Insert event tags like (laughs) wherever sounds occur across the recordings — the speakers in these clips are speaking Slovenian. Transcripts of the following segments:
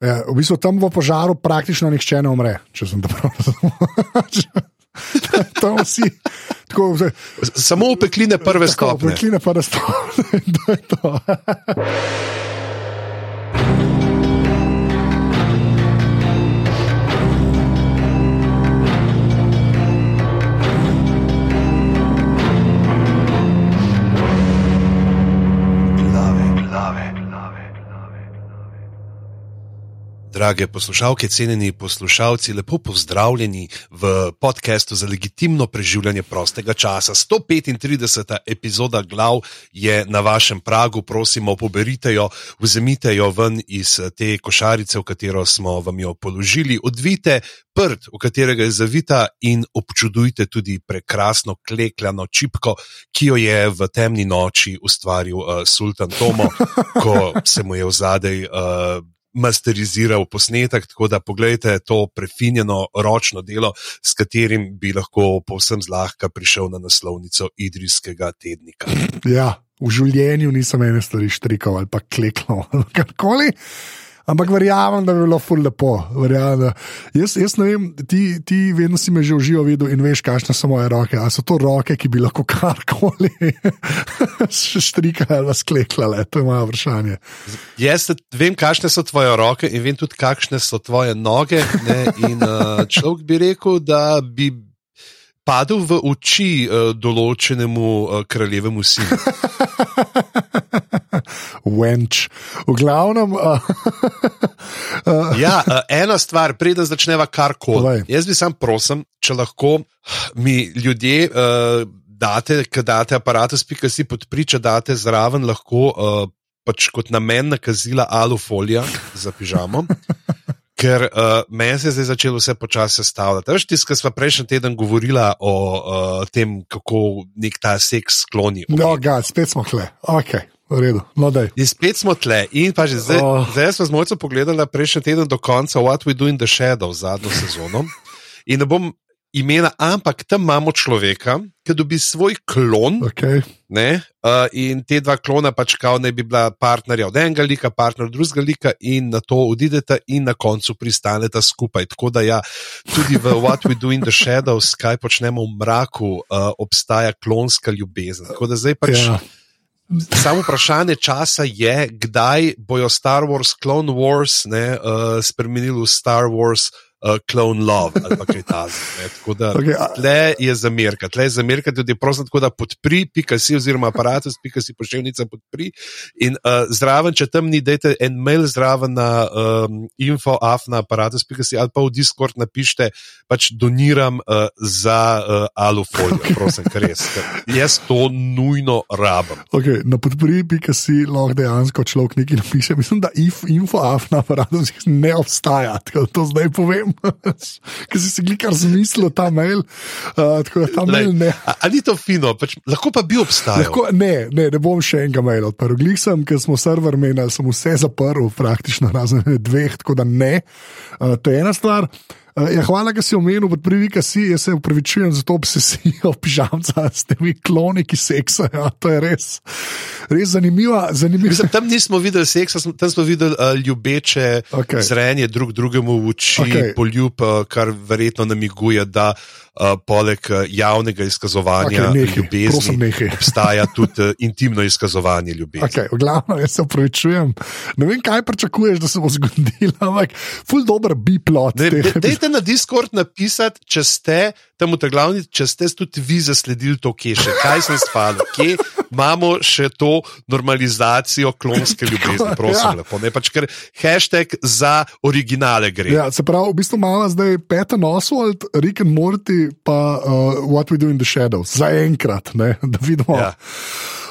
Ja, v bistvu tam v požaru praktično nihče ne umre, če sem dobro razumel. (laughs) Tam vsi. Tako, Samo opekline prve tako, stopnje. Prekline prve stopnje. (laughs) Drage poslušalke, cenjeni poslušalci, lepo pozdravljeni v podkastu za legitimno preživljanje prostega časa. 135. epizoda glav je na vašem pragu, prosimo, poberite jo, vzemite jo ven iz te košarice, v katero smo vam jo položili, odvite prt, v katerega je zavita in občudujte tudi prekrasno klekljano čipko, ki jo je v temni noči ustvaril uh, Sultan Tomo, ko se mu je v zadej. Uh, masteriziral posnetek, tako da pogledajte to prefinjeno ročno delo, s katerim bi lahko povsem zlahka prišel na naslovnico Idrijskega tednika. Ja, v življenju nisem ene stvari štrikal ali pa kleklo ali karkoli. Ampak verjamem, da bi bilo ful lepo. Verjamem, da. Jaz, jaz ne vem, ti, ti vedno si me že uživo videl in veš, kakšne so moje roke. Ali so to roke, ki bi lahko karkoli (laughs) štrikale ali sklekljale? To je moje vprašanje. Jaz vem, kakšne so tvoje roke in vem tudi, kakšne so tvoje noge. Ne? In uh, človek bi rekel, da bi padel v oči uh, določenemu uh, kraljevemu sinu. (laughs) Wench. V glavnem. Uh, (laughs) uh, Ja, uh, ena stvar, preden začneva karkoli. Jaz bi sam prosil, če lahko mi ljudje uh, date, ki date aparatus.si podpriča, date zraven lahko uh, pač kot namen nakazila alufolija za pižamo. (laughs) Ker uh, meni se je zdaj začelo vse počasi sestavljati. Veš, tisto, kar smo prejšnji teden govorila o uh, tem, kako nek ta seks skloni. no, ga, spet smo kle. Ok, v redu. No, daj. In spet smo tle. In pa že zdaj, Oh. zdaj smo z mojco pogledali prejšnji teden do konca What We Do in the Shadow, zadnjo sezono. In ne bom imena, ampak tam imamo človeka, ki dobi svoj klon. Okay. Ne, uh, in te dva klona pač kao ne bi bila partnerja od enega lika, partner drugega lika, in na to odideta, in na koncu pristaneta skupaj. Tako da ja, tudi v What We Do in the Shadows, kaj počnemo v mraku, uh, obstaja klonska ljubezen. Tako da zdaj pač. Ja. Samo vprašanje časa je, kdaj bojo Star Wars, Clone Wars, ne, uh, spremenili v Star Wars. Uh, clone Love ali kaj takega. Okej, a- tle je zamerka, tle je zamerka, tudi prosim, tako da podpri, pika si, oziroma aparatus, pika si pošiljnica podpri. In uh, zraven, če tam ni, dajte en mail zraven na um, info, afna aparatus, pika si, ali pa v Discord napišite, pač doniram uh, za uh, alufolijo, prosim, ker res. Ker jaz to nujno rabim. Okay, na podpori, ki si lahko dejansko človek nekaj napiše. Mislim, da if, info, afna aparat ne obstaja. Tako da to zdaj povem, ker si si glikar zmislil ta mail. Uh, tako da ta Lej, mail ne. a, a ni to fino, pač, lahko pa bi obstajal. Lahko, ne, ne, ne bom še enega maila odprl. Glik sem, ker smo server menjali, sem vse zaprl, praktično razen dveh, tako da ne. Uh, to je ena stvar. Uh, ja, hvala, da si omenil, podprivika si, jaz se upravičujem za to obsesijo (laughs) pižamca s temi kloni, ki seksajo. To je res, res zanimiva. zanimiva. Mislim, tam nismo videli seksa, tam smo videli uh, ljubeče okay. zrenje drug drugemu v oči, okay. poljub, uh, kar verjetno namiguje, da uh, poleg uh, javnega izkazovanja okay, prosim, ljubezni nehaj. (laughs) obstaja tudi uh, intimno izkazovanje ljubezni. Okay, v glavnem, jaz se upravičujem. Ne vem, kaj pričakuješ, da se bo zgodilo, ampak ful dobr bi plot. Dajte na Discord napisati, če ste tam v glavni, če ste tudi vi zasledili to, kje še, kaj sem spal, kje imamo še to normalizacijo klonske ljubezni, prosim, Ja. lepo. Ne pač, ker hashtag za originale gre. Ja, se pravi, v bistvu imamo zdaj Peter Oswald, Rick and Morty, pa uh, What We Do in the Shadows, za enkrat, ne, da vidimo. Ja.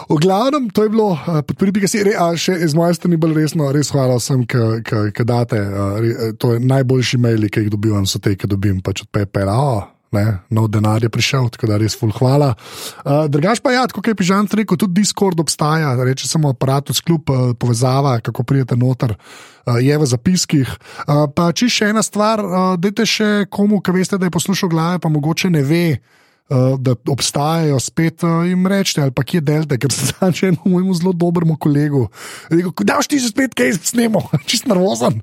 V glavnem, to je bilo, uh, podpripika si, re, a še iz moje strani bolj resno, res hvala vsem, ki date. Uh, re, eh, to je najboljši maili, ki jih dobivam, so te, ki dobim pač od PayPal. Oh, Ne, nov denar je prišel, tako da res ful hvala. Uh, drugač pa ja, kot je Pižan rekel, tudi Discord obstaja, reče samo aparatus, kljub uh, povezava, kako pridete noter, uh, je v zapiskih. Uh, pa če še ena stvar, uh, dajte še komu, ki veste, da je poslušal glave, pa mogoče ne ve. Da obstajajo spet uh, jim reči, ali pa kje delate, ker se (laughs) znače mojemu zelo dobremu kolegu. Da ti se spet kaj snemo, (laughs) čist nervozen.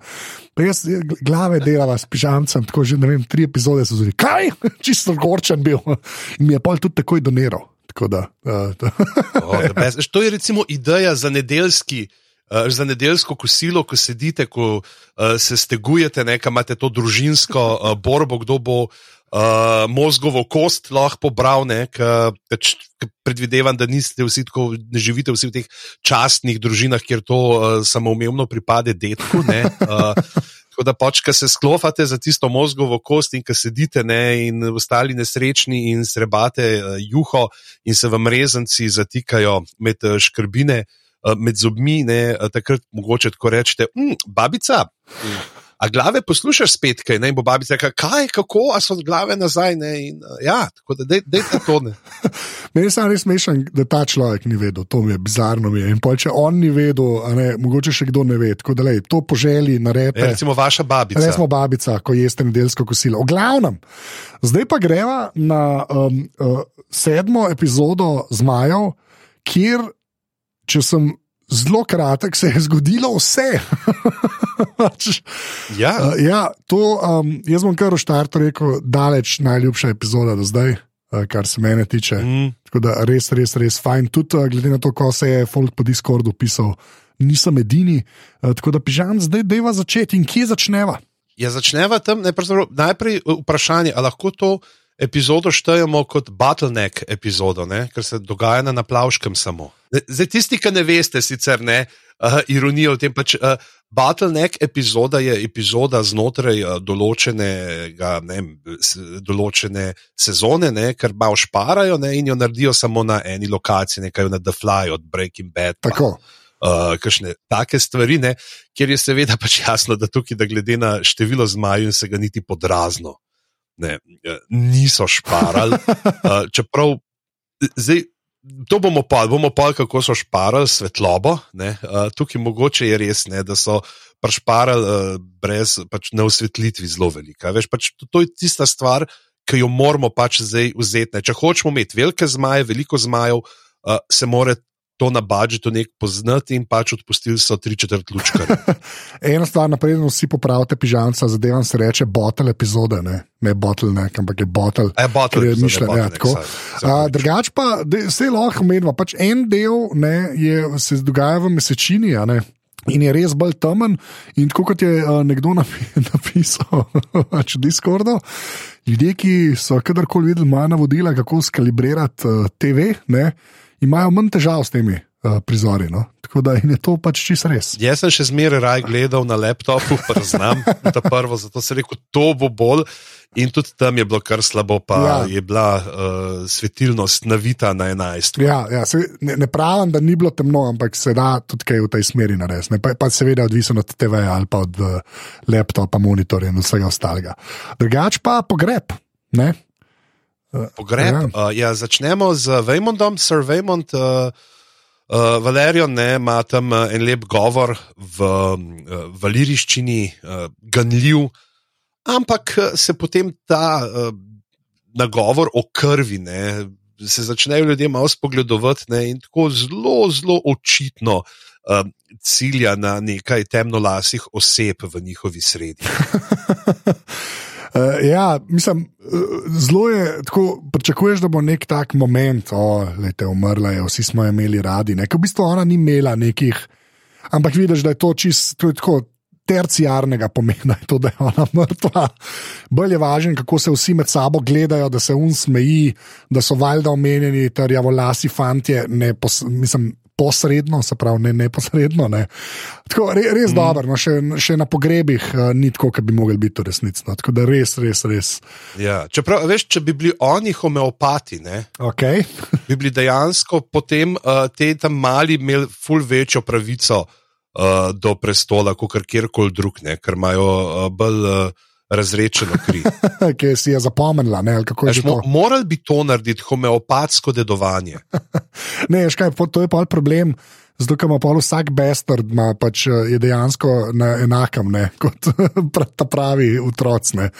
Pa jaz gl- glave delava s pižamcem, tako že ne vem, tri epizode so zelo, kaj, (laughs) čisto gorčen bil. In mi je pol tudi takoj doniral. Tako da, uh, Oh, best. Veš, to je recimo ideja za nedeljski. Uh, za nedeljsko kosilo, ko sedite, ko uh, se stegujete, nekaj imate to družinsko uh, borbo, kdo bo uh, mozgovo kost lahko pobral. Pač, predvidevam, da niste vsi tako, ne živite vsi v teh častnih družinah, kjer to uh, samoumevno pripade detku. Ne, uh, Tako da ko se sklofate za tisto mozgovo kost in ko sedite ne, in ostali nesrečni in srebate uh, juho in se vam rezanci zatikajo med uh, škrbine, uh, med zobmi, ne, uh, takrat mogoče tako rečete, mm, babica. Mm. A glave poslušaš spet, kaj ne? bo babica rekla, kaj, kako, a so glave nazaj. Ne? In, uh, ja, tako da dej, dejte to. Ne? (laughs) Meni se res mešam, da ta človek ni vedel, to mi je bizarno. Mi je. In pol, če on ni vedel, ne, mogoče še kdo ne ve. Tako da lej, to po želji naredite. E, recimo vaša babica. Resmo babica, ko jeste nedeljsko kosilo. V glavnem, zdaj pa greva na um, uh, sedmo epizodo Zmajev, kjer, če sem zelo kratek, se je zgodilo vse. (laughs) Ja, uh, ja, to, um, jaz bom kar v štartu rekel, daleč najljubša epizoda do zdaj, uh, kar se mene tiče. mm, Tako da res, res, res fajn. Tudi uh, glede na to, ko se je Folk po Discordu pisal, nisem edini. Uh, tako da pižam, zdaj deva začeti in kje začneva. Ja, začneva tam. Najprej uh, vprašanje, ali lahko to epizodo štejemo kot bottleneck epizodo, ne? ker se dogaja na naplavškem samo. Zdaj, tisti, ki ne veste, sicer ne, uh, ironijo v tem, pač uh, bottleneck epizoda je epizoda znotraj uh, določenega, ne, določene sezone, ne, ker malo šparajo ne, in jo naredijo samo na eni lokaciji, nekaj na The Fly od Breaking Bad. pa Tako. uh, kakšne take stvari, ne, kjer je seveda pač jasno, da tukaj, da glede na število zmajev, se ga niti podrazno ne, eh, niso šparali. Uh, (laughs) čeprav zdaj. To bomo pa, bomo pa, kako so šparali svetlobo. Ne, uh, tukaj mogoče je res, ne, da so prešparali uh, brez pač, neosvetlitvi zelo velika. Veš, pač, to, to je tista stvar, ki jo moramo pač zdaj vzeti. Ne. Če hočemo imeti velike zmaje, veliko zmajev, se mora to na budžetu nek poznati in pač odpustili so tri četrt lučka. (laughs) Ena stvar, naprej, da vsi popravite pižamca, zadeva se reče bottle epizode, ne, ne bottleneck, ampak je bottle. E, bottle je mišljen, ja, bottleneck, tako. A. Drugač pa, vse lahko menimo. Pač en del ne, je, se dogaja v mesečini. a ne, In je res bolj temen. In tako kot je uh, nekdo napi (laughs) napisal (laughs) pač v Discordu, ljudje, ki so kadarkoli videli moja navodila, kako skalibrirati uh, TV, ne, imajo manj težav s temi uh, prizori. No? Tako da je to pač čisto res. Jaz sem še zmeraj raj gledal na laptopu, (laughs) pa znam ta prvo, zato sem rekel, to bo bolj. In tudi tam je bilo kar slabo, pa Ja. je bila uh, svetilnost navita na 11. Ja, ja, se, ne, ne pravim, da ni bilo temno, ampak se da tudi kaj v tej smeri narediti. Pa, pa seveda odvisno od TV-ja ali pa od uh, laptopa, monitorja in vsega ostalega. Drugač pa pogreb. Ne? Pogreb. Ja. Uh, ja, začnemo z Vejmondom, Sir Vejmond. Uh, Uh, Valerijo ne, ima tam uh, en lep govor v uh, valiriščini, uh, ganljiv, ampak se potem ta uh, nagovor o krvi, ne, se začnejo ljudje malo spogledovati ne, in tako zelo, zelo očitno uh, cilja na nekaj temnolasih oseb v njihovi sredi. (laughs) Uh, ja, mislim, uh, zelo je tako. Pričakuješ, da bo nek tak moment, da je umrla, je, vsi smo jo imeli radi. Ne? Ker v bistvu ona ni imela nekih, ampak vidiš, da je to čisto tako. Terciarnega pomena je to, da je ona mrtva. Bolj je važno, kako se vsi med sabo gledajo, da se un smeji, da so valjda omenjeni, ter javolasi fanti, ne pos, mislim, posredno, se pravi, ne neposredno. Ne. Tako, re, res mm. dobro, no, še, še na pogrebih uh, ni tako, kot bi mogli biti v resnici. No. Tako da res, res, res. Ja, čeprav, veš, če bi bili oni homeopati, ne, Okay. bi bili dejansko potem uh, te tam mali imeli ful večjo pravico uh, do prestola, kot kjerkoli drug, ne, ker imajo uh, bolj uh, razrečeno kri. (laughs) ki si je zapomnila. Ne, je mo to? morali bi to narediti, homeopatsko dedovanje. (laughs) Ne, veš kaj, po- to je pa problem. Zato, ker ima pol vsak bastard, ima pač eh, je dejansko na enakem, ne, (laughs) kot ta pravi otroc. ne.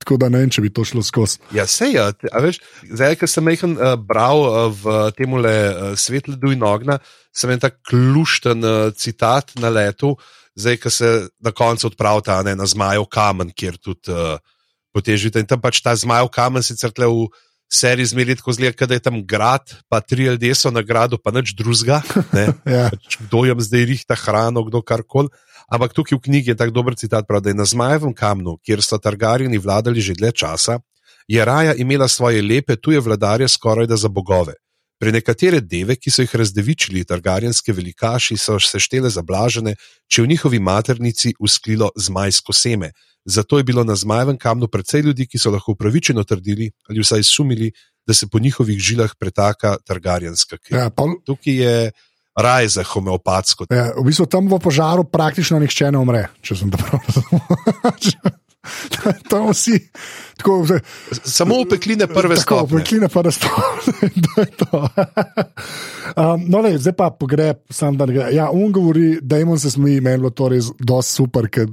Tako da ne vem, če bi to šlo skozi. Ja, sej, ja, te- a veš, zdaj, ko sem majhen uh, bral uh, v tem uh, svet ledu in ogna, sem en tak klušten uh, citat na letu, zdaj, ko se na koncu odpravlja ne, na zmajev kamen, kjer tudi uh, potežite. In tam pač ta zmajev kamen sicer tle v seriji zmeri tako zgleda, da je tam grad, pa tri LD so na gradu, pa nič drugega. (laughs) Ja. pač kdo jim zdaj rihta hrano, kdo karkoli. Ampak tukaj v knjigi je tako dober citat, prav, da je na Zmajevem kamnu, kjer so Targarjeni vladali že dlje časa, je raja imela svoje lepe tuje vladarje skoraj da za bogove. Pri nekatere deve, ki so jih razdevičili targarjenske velikaši, so se štele zablažene, če v njihovi maternici usklilo zmajsko seme. Zato je bilo na Zmajevem kamnu precej ljudi, ki so lahko upravičeno trdili ali vsaj sumili, da se po njihovih žilah pretaka targarjenska kri. Ja, pol, Tukaj je raj za homeopatsko. ja, v bistvu tam v požaru praktično nihče ne umre, če sem dobro razumel. (laughs) Tam vsi, tako, zdaj, Samo upekline prve tako, stopnje. Pekline pa stopne. (laughs) to je to. (laughs) um, no, le, zdaj pa pogreb, sam da gre. Ja, on govori, da jim se smeji, meni je bilo to res dosti super, ker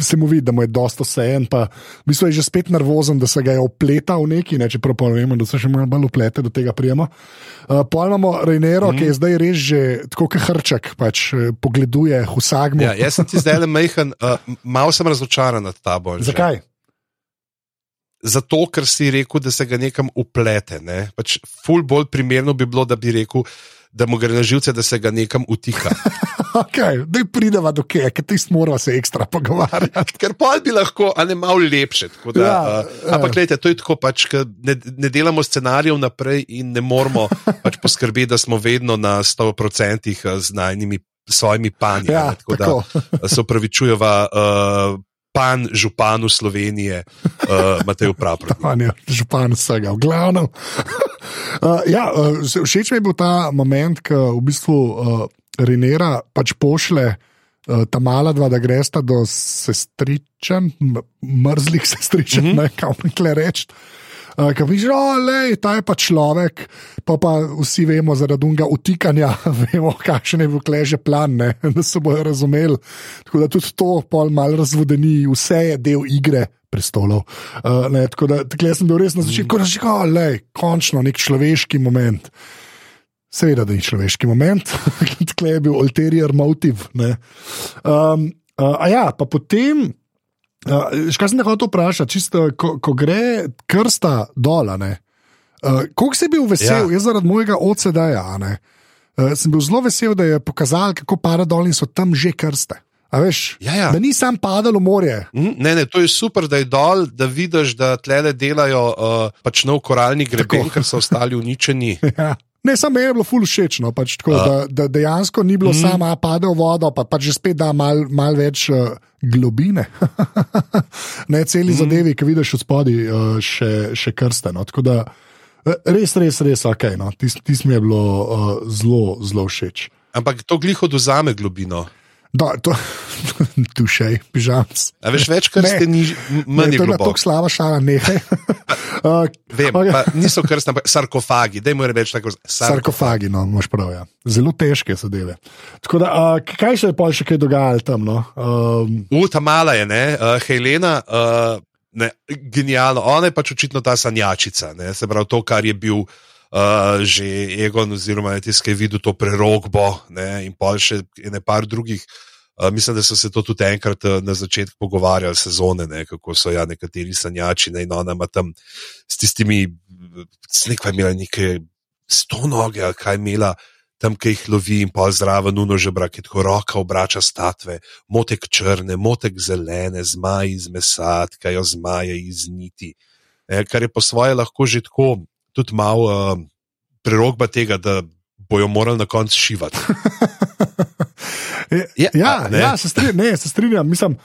se mu vidi, da mu je dosta vsejen. Pa v bistvu je že spet nervozen, da se ga je opletal v neki, ne, čeprav pa vemo, da se še malo bolj uplete do tega prijema. Uh, Pol imamo Reinero, mm. ki je zdaj res že tako kot hrček, pač eh, pogleduje vsakmu. Ja, jaz sem ti zdaj le majhen, uh, malo sem razočaran nad tabo. Zakaj? Zato, ker si rekel, da se ga nekam uplete. Ne? Pač ful bolj primerno bi bilo, da bi rekel, da mu gre na živce, da se ga nekam utika. (laughs) Okay, da prideva do kje, ker ti moramo se ekstra pogovarjati. Ker pa bi lahko, a ne malo lepše. Da, Ja, uh, ampak, gledajte, to je tako, pač, ke ne, ne delamo scenarijev naprej in ne moramo pač poskrbeti, da smo vedno na 100% z najnimi svojimi panji. Ja, tako tako. da se upravičujeva. Uh, Pan županu Slovenije, uh, Matej Praprot. On je župan vsega, v glavnem. uh, (laughs) ja, uh, všeč mi je bil ta moment, ko v bistvu uh, Renera pač pošle ta mala dva, da gresta do sestričen, mrzlih sestričen, mm -hmm. ne kam nekle reči. Uh, Ko vidiš, da je ta je pa človek, pa, pa vsi vemo, zaradi unga utikanja, (laughs) vemo, kakšen je bil kleže plan, ne, (laughs) da se bojo razumeli. Tako da tudi to pol malo razvodeni, vse je del igre prestolov. Uh, ne, tako da tukaj sem bil res na začetku, da je že končno nek človeški moment. Seveda, da ni človeški moment, (laughs) tukaj je bil ulterior motiv. Um, uh, a ja, pa potem. Uh, kaj sem te hotel vprašati, čisto, ko, ko gre krsta dol, uh, koliko si bil vesel, ja. Ja. jaz zaradi mojega OCD-ja, uh, sem bil zelo vesel, da je pokazal, kako pada dol in so tam že krste. A veš, Ja, ja. da ni sam padal v morje. Mm, Ne, ne, to je super, da je dol, da vidiš, da tle delajo uh, pač nov koralni greben, ker so ostali uničeni. (laughs) Ja. Ne, samo meni je bilo ful všeč, no, pač tako, da, da dejansko ni bilo mm. samo, a pade v vodo, pa, pa že spet da malo mal več uh, globine. (laughs) ne celi mm. zadevi, ki vidiš od spodaj, uh, še, še krste. No. Tako da eh, res, res, res, ok. No. Tisto tis mi je bilo uh, zelo, zelo všeč. Ampak to gliho dozame globino. Da, to, tu še je, pižams. A veš, več kar ste niž, Ne, m- manj to je tako slaba šala, nehaj. (laughs) uh, Vem, ok. pa niso krstni, ampak sarkofagi, da jim reči tako. Sarkofagi. Sarkofagi, no, imaš prav. Ja. Zelo težke zadeve. Tako da, uh, kaj se je pa še kaj dogajalo tam? No? Um, U, ta mala je, ne, uh, Helena. Uh, Ne, genialno, ona je pač očitno ta sanjačica, ne, se pravi to, kar je bil uh, že Egon, oziroma je tiskaj videl to prerogbo ne, in pa še ne par drugih. Uh, mislim, da so se to tudi enkrat uh, na začetku pogovarjali sezone, ne, kako so ja nekateri sanjači ne, in ona ima tam s tistimi, nekaj imela neke sto noge, kaj imela. Tam, ki jih lovi, in pa zraven nuno žebra, ki tako roka obrača statve, motek črne, motek zelene, zmaj iz mesa, tkajo zmaje iz niti. E, kar je po svoje lahko že tako, tudi malo uh, prerogba tega, da bojo morali na koncu šivati. (laughs) Ja, ja, ne? ja se, strinjam, ne, se strinjam. Mislim,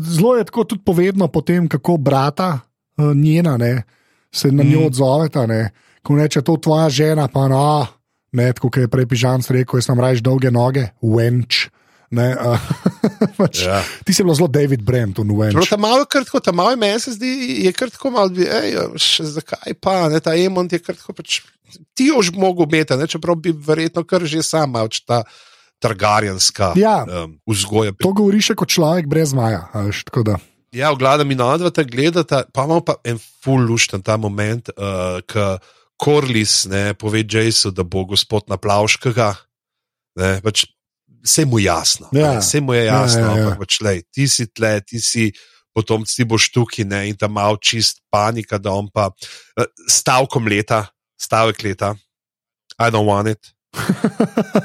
zelo je tako tudi povedno, potem, kako brata uh, njena ne, se na njo Mm. odzoveta. Ne, ko reče, to tvoja žena, pa no, ne, tako kot je prej Pižams rekel, jaz sem rajš dolge noge, wench. Ne, uh, (laughs) pač, ja. Ti si bil zelo David Brent, v Prav, Wench. ta malo je krtko, ta malo je meni se zdi, je krtko malo, bi, ej, še zakaj pa, ne, ta Emond je krtko, pač ti jo že mogo imeti, ne, čeprav bi verjetno kar že sam mal, če ta targarjanska Ja. um, vzgoja. To govori še kot človek brez maja. a veš, tako da. Ja, glavi mi na dva te gledata, pa imamo pa en full lušten ta moment, uh, ko Korlis ne, pove Jacesu, da bo gospod Naplavškega. Ne, pač, vse mu jasno. Ja. Vse mu je Ja, jasno, ja, ja. ampak pač, lej, ti si tle, ti si. Potem ti boš tukaj ne, in tam malo čist panika, da on pa eh, stavkom leta, stavek leta, I don't want it. (laughs)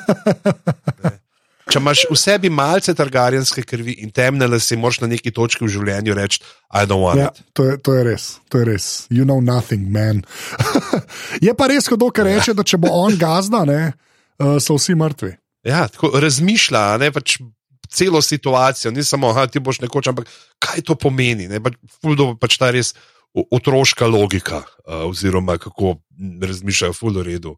Če imaš v sebi malce targarjanske krvi in temne lase, moraš na neki točki v življenju reči, I don't want Ja, it. to, je, to je res, to je res. You know nothing, man. (laughs) je pa res, kdo kar reče, da če bo on gazda, ne, uh, so vsi mrtvi. Ja, tako razmišlja, ne pač celo situacijo, ni samo, da ti boš nekoč, ampak kaj to pomeni. Ne, pač, fuldo pač ta res otroška logika, uh, oziroma kako razmišljajo, fuldo redu.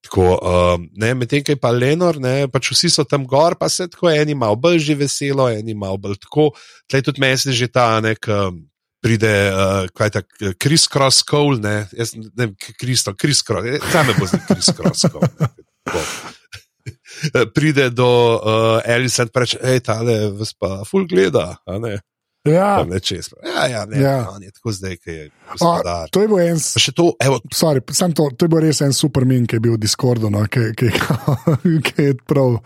Tako, um, ne, medtem ko je pa Lenor, ne, pač vsi so tam gor, pa se tako eni malo bolj že veselo, eni malo bolj tako. Tlej tudi meni se že ta nek. Um, Pride, uh, kaj je tako, Kris Cross Cole, ne, jaz ne vem, Kristo, Kris Cross, zdaj me bo zdaj Kris Cross Cole. ne. Pride do uh, Elisa in reče: hej, tale vas pa ful gleda, Ja, ne čez. Ja, ja, ne, Ja. on je tako zdaj, ki je a, to je bil en. Pa še to, evo, Sorry, sam to, to je bil res en super min, ki je bil v Discordu, no, ki, ki, ki je prav.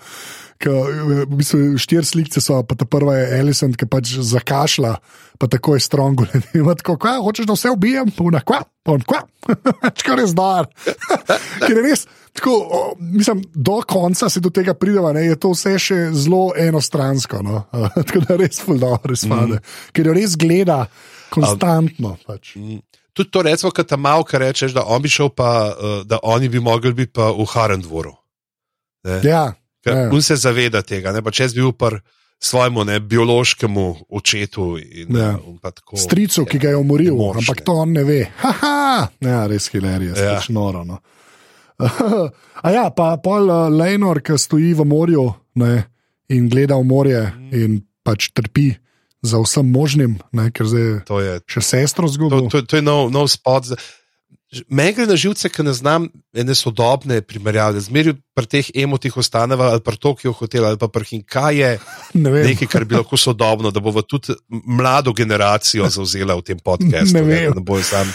Ki, v bistvu, štiri slike so, pa ta prva je Alison, ki pač zakašla, pa tako je strongo. Tako, kaj, hočeš, da vse ubijem, pa una, kva, pa on, kva, (laughs) čkar je zdar. (laughs) Ker je res, tako, o, mislim, do konca se do tega prideva, ne, je to vse še zelo enostransko. No. (laughs) tako da res fuldo, res pade. Mm. Ker jo res gleda konstantno. Pač. tudi to recimo, kad tam malo rečeš, da on bi šel, pa, uh, da oni bi mogli biti pa v Harendvoru. Ja, Ker Ja. on se zaveda tega, ne, pa če bil par svojemu ne, biološkemu očetu in Ja. tako. stricu, ki ga je umoril, ne moreš, ampak ne. to on ne ve. (laughs) Haha, ja, res hilarije, Ja. sploh noro. No. (laughs) A ja, pa pol uh, Lejnor, ki stoji v morju ne, in gleda v morje in pač trpi za vsem možnim, ne, ker zdaj To je, še sestro to, zgubil. to, to je nov, nov spot. Meni gre na živce, ker ne znam ene sodobne primerjave. Zmeri pri teh emotih ostaneva ali pri Tokio hotelu ali pa pri Hinka je (laughs) Ne vem. nekaj, kar bi lahko sodobno, da bo tudi mlado generacijo zauzela v tem podkastu. Ne. Da ne bojo sam,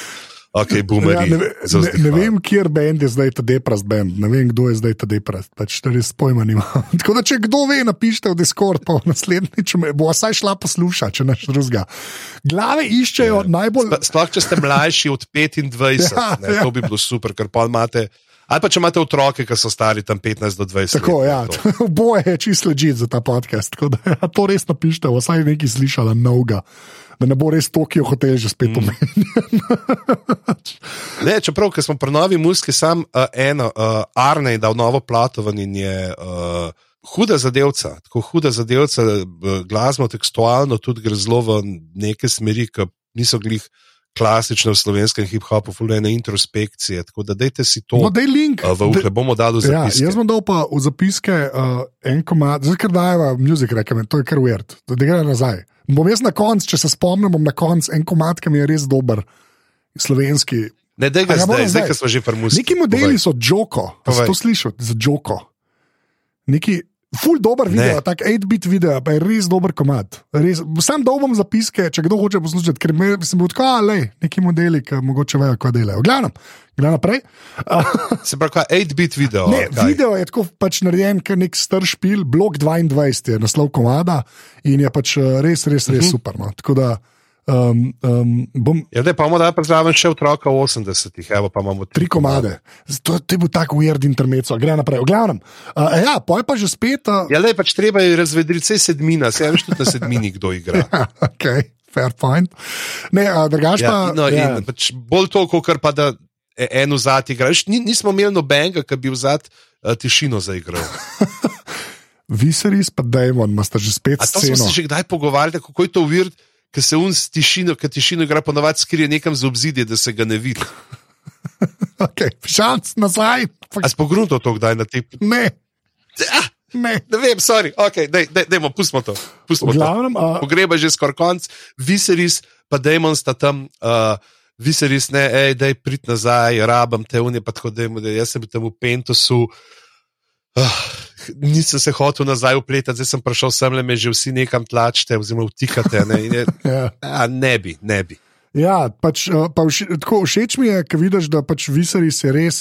ok, Ja, boomeri. ne, ne, ne vem, kjer bend je zdaj ta deprast bend, ne vem, kdo je zdaj ta deprast, pač to res pojma nima. (laughs) Tako da, če kdo ve, napišite v Discord, pa naslednjič me bo vsaj šla poslušati, če naš drugega. Glave iščejo ja. najbolj. Sploh, če ste mlajši od 25, Ja, (laughs) ja, ne, ja. to bi bilo super, ker pa imate. Ali pa če imate otroke, ki so stari tam 15 do 20. Tako, let, ja, ne, to. (laughs) oboje je čisto ležit za ta podcast. Tako da ja, to res napišite, vsaj nekaj slišala novega, da ne bo res Tokio hotel že spet Mm. omenjen. (laughs) Ne, čeprav, ker smo pri novi muski, sam uh, eno, uh, Arne je dal novo platovan in je uh, huda zadevca, tako huda zadevca, uh, glasno, tekstualno, tudi gre zelo v neke smeri, ki niso glih klasične v slovenskem hip-hopu, fulene introspekcije. Tako da dajte si to No, daj link. uh, v uhe, bomo dali Ja, zapiske. jaz bom dal pa v zapiske uh, en komad, zdaj ker dajeva muzik, rekem, to je kar weird, da gre nazaj. Bom jaz na koncu, če se spomnim, bom na koncu en komad, ki mi je res dober, slovenski. Ne, da ga ga zdaj, zdaj, zdaj? ko smo že pri muski. Neki modeli so Joko, Povej. to slišal, za Joko. Neki Ful dober video, tak 8-bit video, pa je res dober komat. Res, sam dal bom zapiske, če kdo hoče poslušati, ker me, sem bil tako, ali neki modeli, ki mogoče vejo, kaj delajo. Glavno, gledam naprej. (laughs) Se pravi, kaj 8-bit video. Ne, kaj? video je tako pač narejen, kot nek star špil, blok 22 je naslov komada in je pač eh, res, res, res uh -huh. super. No. Tako da um, um, bom Ja, da pa imamo da pa zraven še otroka v 80-ih, evo pa imamo tri komade. To, to je bil tak weird intermezzo, gre naprej. V glavnem, uh, ja, poj pa že spet. Uh, Ja, le pač treba je razvedriti, vse sedmina, se veš tudi na sedmini, kdo igra. (laughs) okay, fair point. Ne, drugač pa. Ja, no, ja. in, pač bolj to, kot pa da e- en vzad igra. Veš, ni, nismo imeli nobenega, ki bi vzad uh, tišino zaigral. (laughs) Viseris pa Damon, ima sta že spet A to smo se že kdaj pogovarjali, kako je to vir, ker se un s tišino, ki tišino igra, ponovadi skrije nekam z obzidje, da se ga ne vidi. (laughs) Okay, Šanc nazaj. A si pogrunto to kdaj na te. ne, Ah, ne. ne vem, sorry, okay, dej, dej, dejmo, pustimo to. Pustimo V to. glavnem, uh, Pogreba je že skoraj konc, Viseris pa Demon sta tam. Uh, Viseris, ne, ej, daj prid nazaj, rabam te unije, pa tako, da jaz sem tam v Pentosu. Uh, nisem se hotel nazaj upletati, zdaj sem prišel sem le, me že vsi nekam tlačite, oziroma vtikate. Ne, je, (laughs) Ja. a, ne bi, ne bi. Ja, pač, eh, pa vše, tako všeč mi je, ko vidiš, da pač Viserys je res,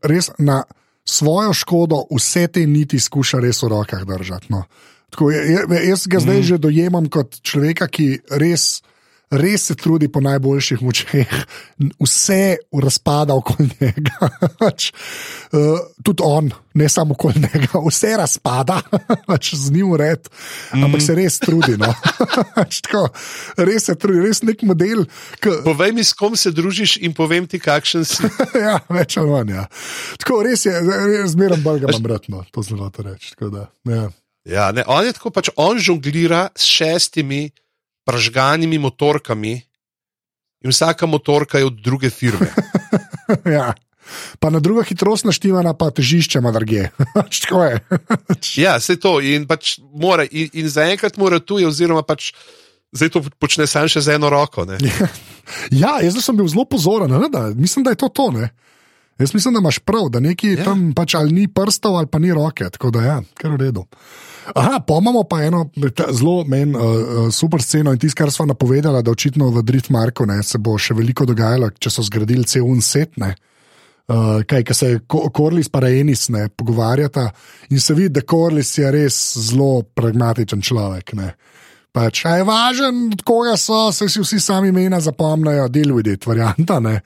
res na svojo škodo vse te niti skuša res v rokah držati. No. Tako, je, jaz ga zdaj mm. že dojemam kot človeka, ki res. Res se trudi po najboljših močeh, vse razpada okoli njega. (laughs) Pač, uh, tudi on, ne samo okoli njega, vse razpada, (laughs) pač z njim ured, ampak se res trudi. No. (laughs) Pač tako, res se trudi, res nek model. K, Povej mi, s kom se družiš in povem ti, kakšen si. ja, več ali manj. Ja. Tako res je, zmeraj bolj ga imam bratno, to zelo to reči. tako da, Ja. Ja, ne, on je tako, pač on žonglira s šestimi pržganimi motorkami in vsaka motorka je od druge firme. (laughs) ja. Pa na druga hitrost naštivana, pa težišče drugje. (laughs) Pač tako je. (laughs) Ja, vse to in pač mora, in, in zaenkrat mora tu, oziroma pač zdaj to počne sam še z eno roko. Ne? ja, jaz sem bil zelo pozoren, ne, da, mislim, da je to to. Jaz mislim, da imaš prav, da neki Ja. ja. tam pač ali ni prstov ali pa ni roke, tako da ja, kar v redu. Aha, pa imamo pa eno zelo meni uh, super sceno in tisto, kar smo napovedali, da očitno v Driftmarku ne, se bo še veliko dogajalo, če so zgradili cel unset. Ne. Uh, kaj, ki se Ko- Korlis in Enis ne pogovarjata, in se vidi, da Korlis je res zelo pragmatičen človek. Ne. Pač, a je važen, od koga so, se si vsi sami imena zapomnijo, del videti, varianta. Ne.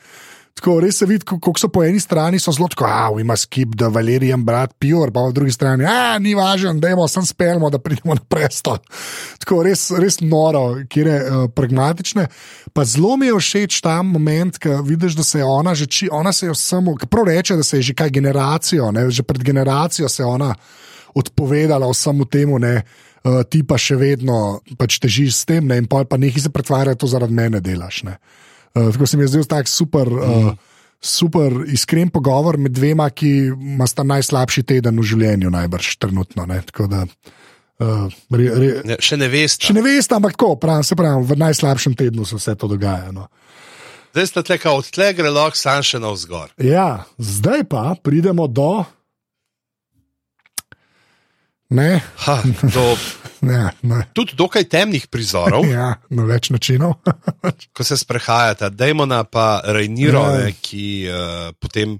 Tako res se vidi, kako so po eni strani zelo tako, ah, ima skip, da Valerijan brat pijor, pa po drugi strani, ah, ni važen, da imamo sem spelmo, da pridemo na prestol. Tako res, res noro, kjer je uh, pragmatične. Pa zelo mi je všeč ta moment, ko vidiš, da se je ona že, či, ona se je samo, prav reče, da se je že kaj generacijo, ne, že pred generacijo se je ona odpovedala vsemu temu, ne. Uh, ti pa še vedno pač težiš s tem, ne, in pa nekaj se pretvarja, da to zaradi mene delaš. Ne. Uh, tako se mi je zdel tak super, mm. uh, super iskren pogovor med dvema, ki imata najslabši teden v življenju, najbrž trenutno. Ne. Tako da, uh, re, re, Ne, še ne veste. Če ne veste, ampak tako, pravim, se pravi, v najslabšem tednu se vse to dogaja. No. Zdaj ste tleka, od tle gre lahko sam še navzgor. Ja, zdaj pa pridemo do. Ne, Ha, do (laughs) ne, ne. tudi dokaj temnih prizorov, (laughs) Ja, na več načinov. (laughs) ko se sprehajata, Dajmona pa Rajniro, Ja. ne, ki uh, potem.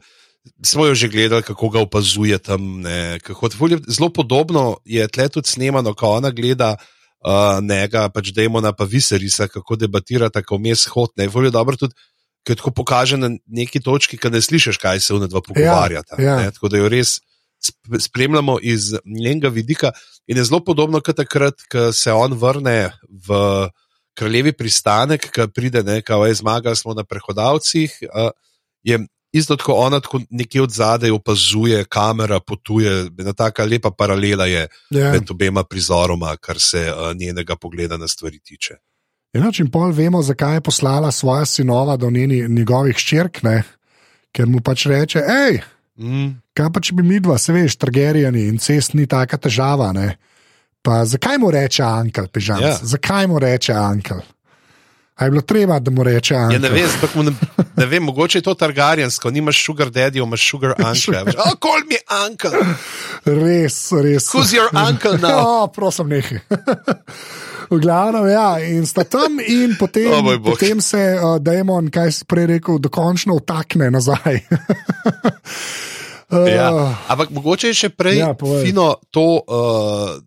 Smo jo že gledali, kako ga opazuje tam. Ne, kako, zelo podobno je tle tudi snemano, ko ona gleda uh, njega, pač Dajmona, pa Viserisa, kako debatira tako vmes hod. Ne, ful je dobro tudi, ker tako pokaže na neki točki, ki ne slišiš, kaj se v dva pogovarjata. ja. Ne, tako da jo res spremljamo iz njenega vidika. In je zelo podobno kot takrat, ko se on vrne v kraljevi pristanek, ki pride, ne, kao je zmaga, smo na prehodavcih. Uh, je isto tako ona tako nekje od zadaj opazuje, kamera potuje, ena taka lepa paralela je Ja. med obema prizoroma, kar se uh, njenega pogleda na stvari tiče. Enač in pol vemo, zakaj je poslala svoja sinova do njeni, njegovih ščirk, ne? ker mu pač reče, hej, Mm. Kaj pa če bi mi dva, se veš, trgerijani in cest ni taka težava. Ne? Pa zakaj mu reče Ankel, pižam? Ja. Ja. Zakaj mu reče Ankel? A je bilo treba, da mu reče Ja, Ankel? ne, vem, mu ne, ne vem, mogoče je to targarjansko, nimaš sugar daddy, imaš sugar (laughs) uncle. Oh, call me uncle. Res, res. Who's your uncle now? (laughs) Oh, prosim, nekaj. V glavnem, ja, in sta tam, in potem, O moj bog. potem se uh, Demon, kaj si prej rekel, dokončno vtakne nazaj. (laughs) uh, Ja. Ampak mogoče je še prej Ja, povej. fino to, uh,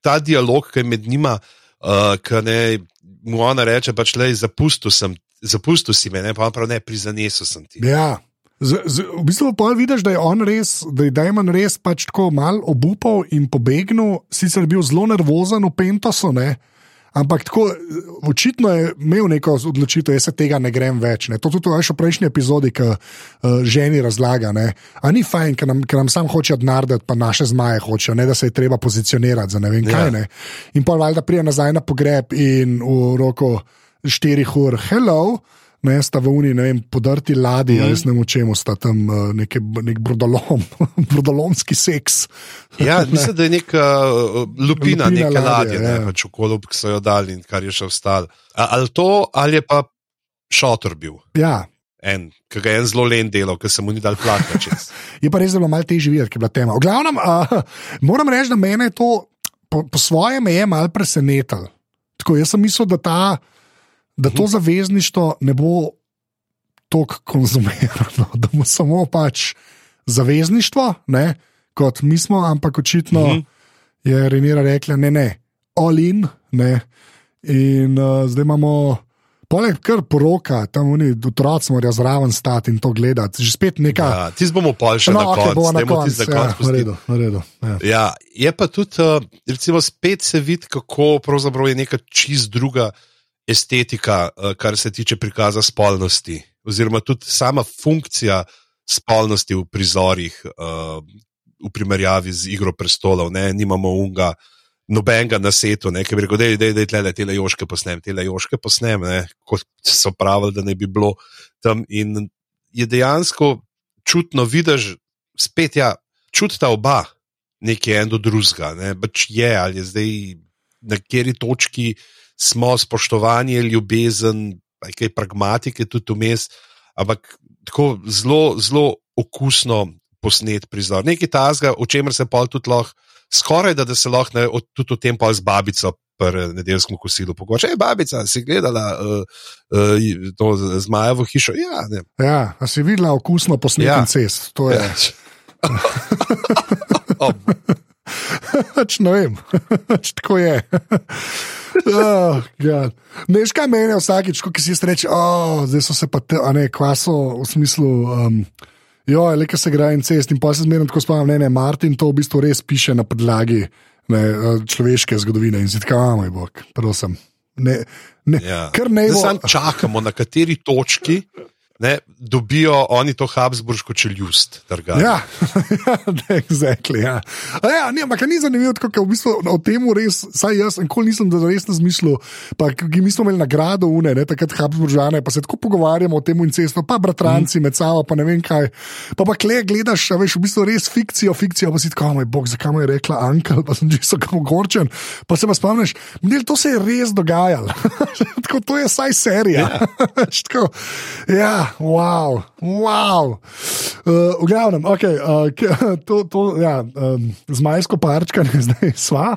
ta dialog, ki je med njima, uh, ki ne, mu ona reče, pač le zapustil sem. Zapustil si me, ne pa prav ne, prizanesel sem ti. Ja. Z, z, v bistvu pa vidiš, da je on res, da je Damon res pač tako mal obupal in pobegnil, sicer bil zelo nervozen v Pentosu, ne? Ampak tako očitno je imel neko odločitev, jaz se tega ne grem več. Ne? To tudi veš v prejšnji epizodi, ki uh, ženi razlaga. Ne? A ni fajn, ker nam, ker nam sam hoče denar dati, pa naše zmaje hočejo, ne da se je treba pozicionirati za ne vem kaj. Ja. Ne? In pa valjda prije nazaj na pogreb in v roko štirih ur, hello. Ne, sta v Uni, ne vem, podrti ladji, mm. jaz ne vem, čemu sta tam, uh, neke, nek brodolom, (laughs) brodolomski seks. Ja, (laughs) mislim, da je neka uh, lupina, Lupina neke ladje, ladje, ne, ja. pač v kolub, ki so jo dali in kar je še ostalo. Ali to, ali je pa šotor bil. Ja, en, ki ga je en zelo len delal, ker se mu ni dal plakati. (laughs) Je pa res zelo malo težje videti, ker je bila tema. V glavnem, uh, moram reči, da mene to po, po svoje me je malo presenetilo. Tako jaz sem mislil, da, ta, da to zavezništvo ne bo tako konzumirano, (laughs) da bo samo pač zavezništvo, ne, kot mi smo, ampak očitno Mhm. je Renira rekla: ne, ne, all in. Ne. In uh, zdaj imamo. Poleg kar poroka, tam oni otroci morajo zraven stati in to gledati. Že spet neka. Ja, ti bomo pol še no, na okay, koncu, bomo na dajmo ti koncu. za Ja, konec v pustiti. redu, v redu. Ja. Ja, je pa tudi, uh, recimo, spet se vidi, kako pravzaprav je neka čist druga estetika, uh, kar se tiče prikaza spolnosti, oziroma tudi sama funkcija spolnosti v prizorih, uh, v primerjavi z Igro prestolov. Ne? Nimamo unga, nobenega na svetu, ki bi rekel, da je tle te joške posnem, te joške posnem, ne? kot so pravili, da ne bi bilo tam. In je dejansko čutno, vidiš, spet ja, čutita oba nekaj en do drugega. Ne? Pač je, ali je zdaj na kateri točki smo spoštovanje, ljubezen, ali kaj pragmatike tudi vmes, ampak tako zelo, zelo okusno posnet prizor. Nekaj tazga, o čemer se pa tudi lahko, skoraj da, da se lahko ne, tudi o tem pa z babico. Pri nedeljskem kosilu pogovarjamo, če je babica, si gledala uh, uh, to zmajevo hišo. Ja, ne. Ja, a si videla okusno posneten Ja. ja. cest? To je. (laughs) Oh, Pač ne vem, (laughs) pač tako je. (laughs) Oh, God. ne, veš kaj meni je vsakič, ko si jaz rečem, oh, zdaj so se pa te, a ne, kvaso v smislu. Um, Jo, le kaj se gre in cest, in pa se zmerno tako spomnim, ne, ne, Martin to v bistvu res piše na podlagi ne, eh, človeške zgodovine in si tako, a moj bog, prosim. Ne, ne, Ja. Ne bo. Samo čakamo, na kateri točki ne, dobijo oni to Habsburško čeljust. Ja, (laughs) ja, exactly, ja. A ja ne, ampak ni zanimivo, kako v bistvu o tem res, saj jaz nikoli nisem da res razmišljal. Pa ki mi smo imeli nagrado UNE, ne, takrat Habsburžane, pa se tako pogovarjamo o tem incestu, pa bratranci mm. med sabo, pa ne vem kaj. Pa pa kle gledaš, a veš, v bistvu res fikcijo, fikcijo, pa si tako, moj bog, zakaj mu je rekla Ankel, pa sem že so kako gorčen. Pa se pa spomniš, del to se je res dogajalo. (laughs) tako to je saj serija. (laughs) tako, ja, wow, wow. Uh, v glavnem, okay, uh, (laughs) to, to, ja, um, zmajsko parčkanje (laughs) zdaj sva.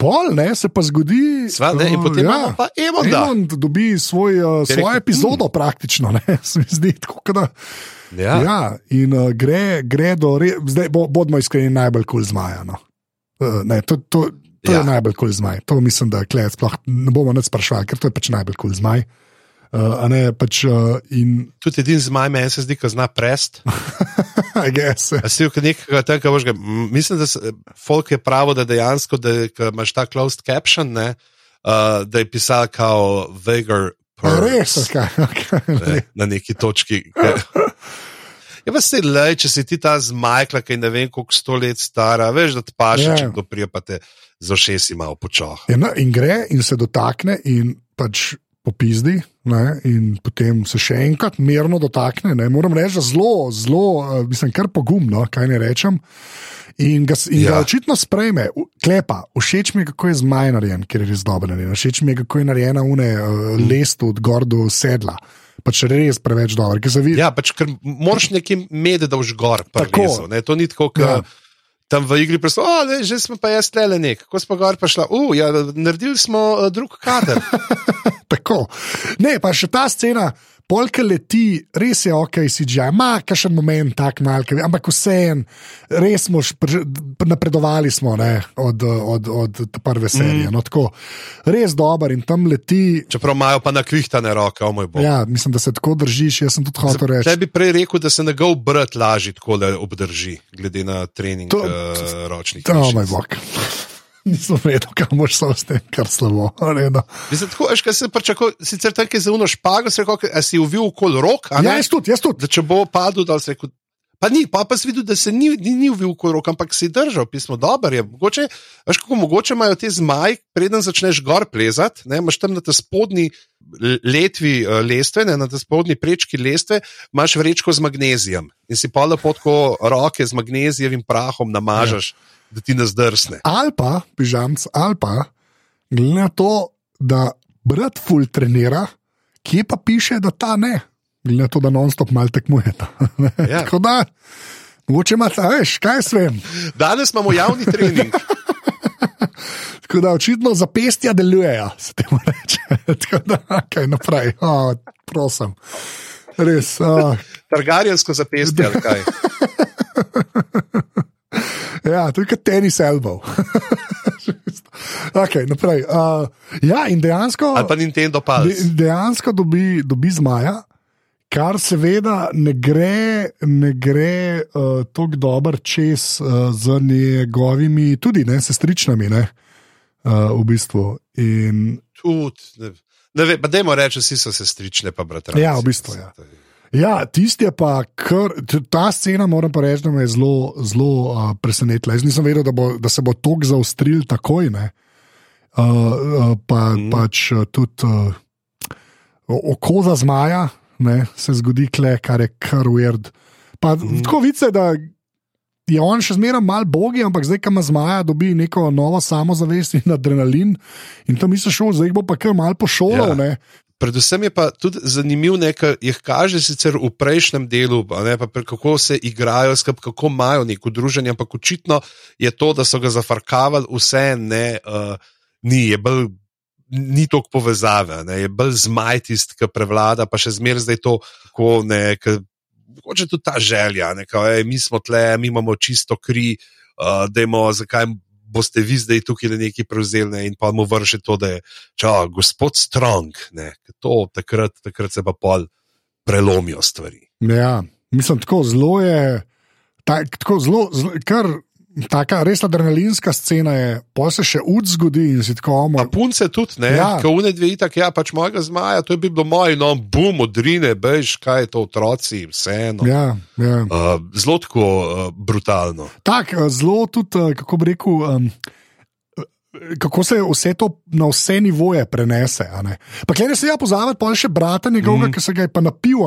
Pol, ne, se pa zgodi. Sva, ne, uh, potem imamo pa Emonda. Emond dobi svoj, uh, Je svojo rekel, epizodo, praktično. Ne, (laughs) se mi zdi, tako, da. Ja. Ja, in uh, gre, gre do, re, zdaj bo, bodimo iskreni, najbolj kul cool zmaja. No. Uh, ne, to to, to ja. Ja. je najbolj kul cool zmaj. To mislim, da klej, sploh ne bomo več sprašvali, ker to je pač najbolj kul cool zmaj. Uh, a ne, pač, uh, in, Tudi edini zmaj meni se zdi, da zna prest. (laughs) Si v nekega tega možga. Mislim, da se, folk je pravo, da dejansko, da imaš ta closed caption, ne, uh, da je pisal kao Vegar. A Res, okay, okay. ne, na neki točki. Je (laughs) pa se le, če si ti ta zmajkla, ki je ne vem koliko sto let stara, veš, da ti paše, Ja. yeah. če kdo prije, pa te z ošesi malo počoha. Ja, no, in gre in se dotakne, in pač popizdi, ne, in potem se še enkrat mirno dotakne. Ne. Moram reči, da zelo, zelo, uh, mislim, kar pogumno, kaj ne rečem. In ga, in ja. Ga očitno sprejme, klepa. Všeč mi je, kako je zmaj narejen, ker je res dobro narejen. Všeč mi je, kako je narejena une uh, lestu od gor do sedla. Pač res preveč dobro, vidi. Ja, pač, ker moraš neki med, da boš gor. Tako. Prelezel, ne, to ni tako, kot Ja. Tam v igri presto, oh, ne, že smo pa jaz tele nek, ko smo gor pa šla, uh, ja, naredili smo uh, drug kader. (laughs) Tako. Ne, pa še ta scena, polka leti, res je ok, si že, ima kakšen moment, tak malce, ampak vseeno, res smo napredovali smo ne, od, od, od prve serije. Mm. No, tako, res dober in tam leti. Čeprav imajo pa nakvihtane roke, o moj bog. Ja, mislim, da se tako držiš. Jaz sem tudi hotel reči. Če bi prej rekel, da se njegov brat lažje tako le obdrži, glede na trening To- to, uh, ročnih. Oh, mišic. moj bog. Nisem vedel, kam boš šel s tem, kar slabo. Mislim, tako, veš, kaj se pričakuje, sicer tam, ki je uno špago, se rekel, a si uvil okoli rok, a Ja, jaz tudi, jaz tudi. Da če bo padel, da se rekel. Pa ni, pa, pa si videl, da se ni, ni, ni uvil okoli rok, ampak si držal, pismo dobro je. Mogoče, veš, kako mogoče imajo te zmaj, preden začneš gor plezati, ne, imaš tam na te spodnji letvi uh, lestve, ne, na te spodnji prečki lestve, imaš vrečko z magnezijem in si pa lepo tako roke z magnezijevim prahom namažeš, ja. da ti ne zdrsne. Ali pa, pižamc, ali pa, glede na to, da brat ful trenira, kje pa piše, da ta ne. Glede na to, da non-stop mal tekmujeta. (laughs) Ja. Tako da, mogoče imate, a veš, kaj s tem. Danes imamo javni trening. (laughs) Tako da očitno zapestja delujejo, se temu reče. (laughs) Tako da, kaj naprej, oh, prosim. Res. Oh. Targarjensko zapestje ali kaj. Ja, to je kot tenis elbow. okay, naprej. Uh, ja, in dejansko, Ali pa Nintendo de, Pulse. dejansko dobi, dobi zmaja, kar seveda ne gre, ne gre uh, tako dobro čez uh, z njegovimi, tudi ne sestričnami, ne, uh, v bistvu. In, Tudi, ne, ne ve, pa dajmo reči, vsi so sestrične, pa bratranci. Ja, v bistvu, ja. Ja, tisti je pa, kar, ta scena, moram pa reči, da me je zelo, zelo uh, presenetila. Jaz nisem vedel, da, bo, da se bo tok zaostril takoj. Ne? Uh, uh, pa, mm. Pač uh, tudi uh, oko za zmaja ne, se zgodi, kle, kar je kar weird. Pa, mm. Tako vice, da je on še zmeraj mal bogi, ampak zdaj, ko ima zmaja, dobi neko novo samozavest in adrenalin. In tam misliš, "O, zdaj bo pa kar mal pošolal. Ja. Ja. Predvsem je pa tudi zanimivo, da jih kaže sicer v prejšnjem delu, ne, pa kako se igrajo, skup, kako imajo neko druženje, ampak očitno je to, da so ga zafrkavali, vse ne, uh, ni, je bolj. Ni toliko povezave, ne, je bolj zmaj tisti, ki prevlada, pa še zmeraj zdaj to, kako ne, hoče tudi ta želja, ej, mi smo tle, mi imamo čisto kri, uh, da imamo, zakaj boste vi zdaj tukaj neki prevzeli ne, in pa mu vrši to, da je čau, gospod Strong, ne, to takrat, takrat se pa pol prelomijo stvari. Ja, mislim, tako zelo je, ta, tako zelo, zelo, kar taka res adrenalinska scena je, pa se še ud zgodi in si tako omor. punce tudi, ne, Ja. kot une dve itak, ja, pač mojega zmaja, to je bi bilo moj, no, bum, odrine, bež, kaj je to otroci, vseeno. Ja. Ja. Uh, zelo tako uh, brutalno. Tak, eh, zelo tudi, eh, kako bi rekel. Um, Kako se vse to na vse nivoje prenese. Pa kaj se ja pozavati, pa še brata njegovega, mm. ki se ga je pa napil,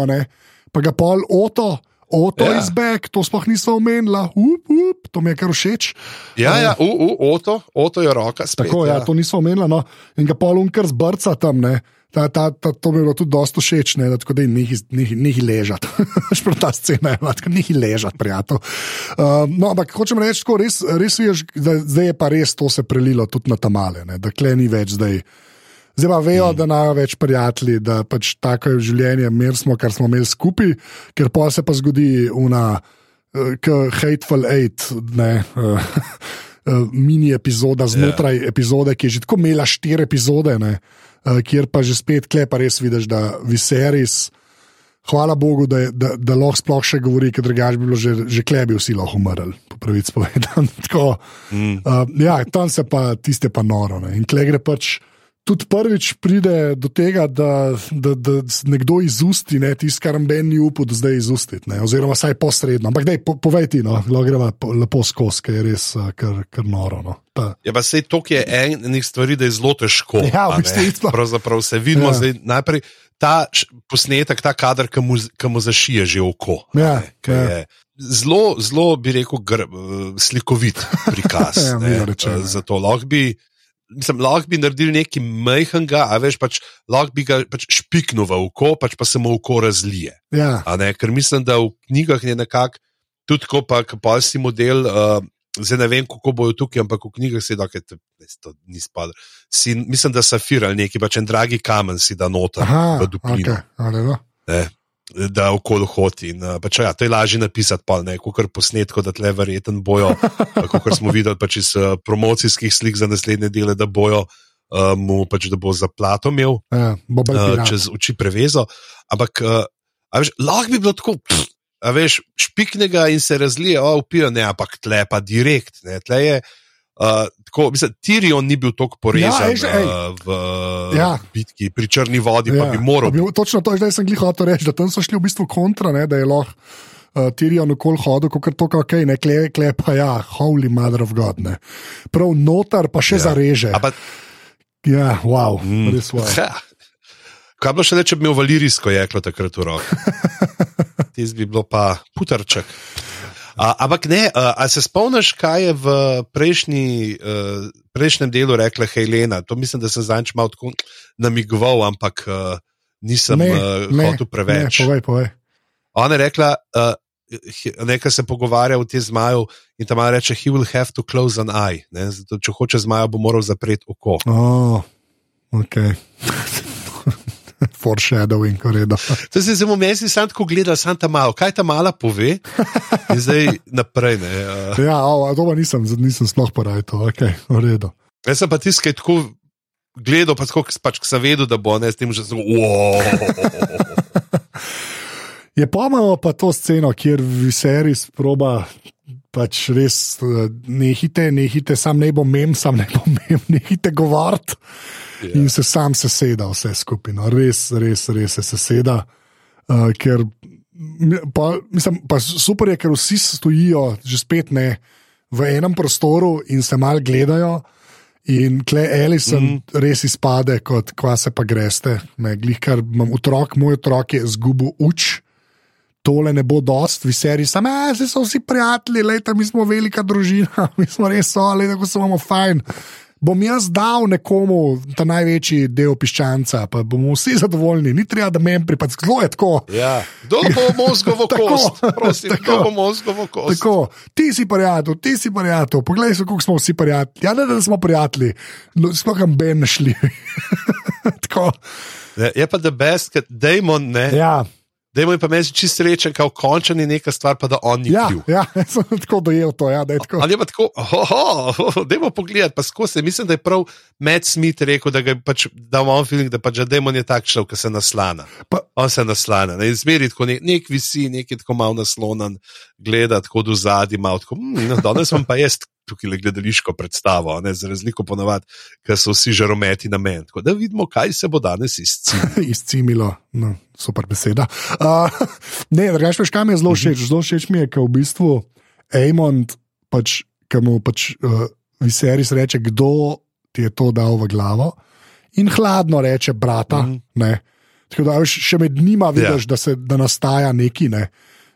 pa ga pol oto, oto Ja. ja. izbek, to sploh nismo omenila, up, up, to mi je kar všeč. Ja, ja, u, u, oto, oto je roka. Spet, Tako, ja, to nismo omenili, no. in ga pol unkar zbrca tam. Ne. Ta, ta, ta, to mi je bilo tudi dosta všeč, ne, da tako da nehi ležati. (laughs) Šprav ta scena je bila, tako nehi ležati, prijatelj. Uh, no, ampak hočem reči, tako, res, res vidiš, da zdaj je pa res to se prelilo tudi na tamale, ne, da kle ni več zdaj. Zdaj pa vejo, mm. da imajo več prijatelji, da pač tako je življenje, mer smo, kar smo imeli skupaj, ker pa se pa zgodi una, uh, Hateful Eight, ne, uh, uh, (laughs) mini epizoda znotraj yeah. epizode, ki je že tako imela štiri epizode, ne, uh, kjer pa že spet klepa res vidiš, da Viserys. Hvala Bogu, da, je- da, da lahko sploh še govori, ker drugače bi bilo že, že klebi vsi lahko umrli, po pravici povedano. (laughs) Mm. Uh, ja, tam se pa tiste pa noro. Ne. In klej gre pač. Tudi prvič pride do tega, da, da, da nekdo izusti tisto, kar Ben ni upal do zdaj izustiti, ne. oziroma vsaj posredno. Ampak dej, po, povej ti, no, po- lepo skozi, ker je res kar, kar noro. No. Ta, Ja, pa sej to je enih stvari, da je zelo težko. Ja, v bistvu ne. Pravzaprav se vidimo Ja. zdaj najprej. Ta posnetek, ta kader, ki mu, ki mu zašije že oko. Ja, ne, ja. je Zelo, zelo bi rekel, gr, slikovit prikaz. (laughs) Ja, ne, rečeno, eh, ja. Zato lahko bi, mislim, lahko bi naredili nekaj majhnega, a veš, pač, lahko bi ga pač špiknil v oko, pač pa se mu oko razlije. ja, ker mislim, da v knjigah je nekako tudi ko pa si model. Uh, Zdaj ne vem, kako bojo tukaj, ampak v knjigah si da, da to ni spadalo. Si, mislim, da safir ali neki pač en dragi kamen si da noter aha, v duplino, no. okay. Da okolo hodi. In, uh, pač, ja, to je lažje napisati, pa ne, kot posnetko, da tle verjeten bojo, kot smo videli pač iz uh, promocijskih slik za naslednje dele, da bojo uh, mu pač, da bo za plato imel ja, uh, čez oči prevezo. Ampak uh, a veš, lahko bi bilo tako, pff, a veš, špiknega in se razlije, o, upira, ne, ampak tle pa direkt. Ne, tle je, uh, tako, mislim, Tirion ni bil tako porezan ej, že, ej. uh, v Ja. ja. bitki pri črni vodi, ja, pa bi moral. pa bi, točno to, zdaj sem jih hotel reči, da tam so šli v bistvu kontra, ne, da je lahko. Uh, Tirion okol hodil, kot to, ok, ne klepe, kle, pa ja, holy mother of God. Ne. Prav notar pa še ja. Ja. zareže. Pa, Ja, wow, mm. res wow. ha, kaj bi še le, če bi imel valirijsko jeklo takrat v roki? (laughs) Tis bi bilo pa putarček. A, ampak ne, a, a se spomniš, kaj je v prejšnji, uh, prejšnjem delu rekla Helena? To mislim, da sem zanj malo tako namigoval, ampak uh, nisem Ne, uh, ne, hotel preveč. Ne, povej, povej. Ona je rekla, uh, nekaj se pogovarja o tem zmaju in tam reče: He will have to close an eye. Ne? Zato, če hoče zmaja, bo moral zapreti oko. Oh, ok. (laughs) Foreshadowing, redo. To se zdaj v mesti sam tako gleda, sam ta malo, kaj ta mala pove. In zdaj naprej. Ne, uh. (laughs) Ja, o, to pa nisem, nisem sploh porajal, ok, v redu. Jaz sem pa tiskaj tako gledal, pa tako pač, sem vedel, da bo ne s tem že zelo. Wow. (laughs) Je pomalo pa to sceno, kjer Viserys proba. Pač res nehite, nehite, sam ne bom mem, sam ne bom mem, nehite govoriti. Yeah. In se sam seseda vse skupaj. No. Res, res, res se seseda. Uh, ker, pa, mislim, pa super je, ker vsi stojijo, že spet ne v enem prostoru in se mal gledajo. In klej Ellison mm. res izpade, kot kva se pa greste. Glih, kar imam otrok, moj otrok je zgubil uč. Tole ne bo dost, v seriji samo, zdaj so vsi prijatelji, leta, mi smo velika družina, (laughs) mi smo res so, leta, ko se imamo fajn. Bom jaz dal nekomu ta največji del piščanca, pa bomo vsi zadovoljni, ni treba, da meni pripada, zelo je tako. Ja, kdo bo (laughs) mozgovo kost? Prosim, tako, kdo bo mozgovo kost? Tako, ti si prijatelj, ti si prijatelj, poglej, koliko smo vsi prijatelji. Ja, ne, da smo prijatelji, no, smo kam ben šli. (laughs) je pa the best, ker Damon ne. Ja. Da je pa meni čist srečen, kao končan je neka stvar, pa da on ni ja, kriv. Ja, (laughs) sem tako dojel to. Ja, da je tako. Ali je pa tako, da je pogledati, pa skozi. Mislim, da je prav Matt Smith rekel, da, pač, da ima on feeling, da pač Demon je tak šel, ki se naslana. Pa, on se naslana. Ne, zmeri tako, ne, nek visi, nek je tako malo naslonan, gleda tako do zadnji, malo tako. Hm, no, danes vam pa jaz tukaj le gledališko predstavo, ne, za razliko ponovadi, ker so vsi žarometi na meni. Tako da vidimo, kaj se bo danes izcimilo. (laughs) izcimilo. No, super beseda. Uh, ne, kaj mi je zelo všeč. Zelo všeč mi je, ker v bistvu Amond, pač, ki mu pač uh, Viserys reče, kdo ti je to dal v glavo, in hladno reče, brata. Mm -hmm. Tako da veš, še med njima vidiš, yeah. da, se, da nastaja neki. Ne.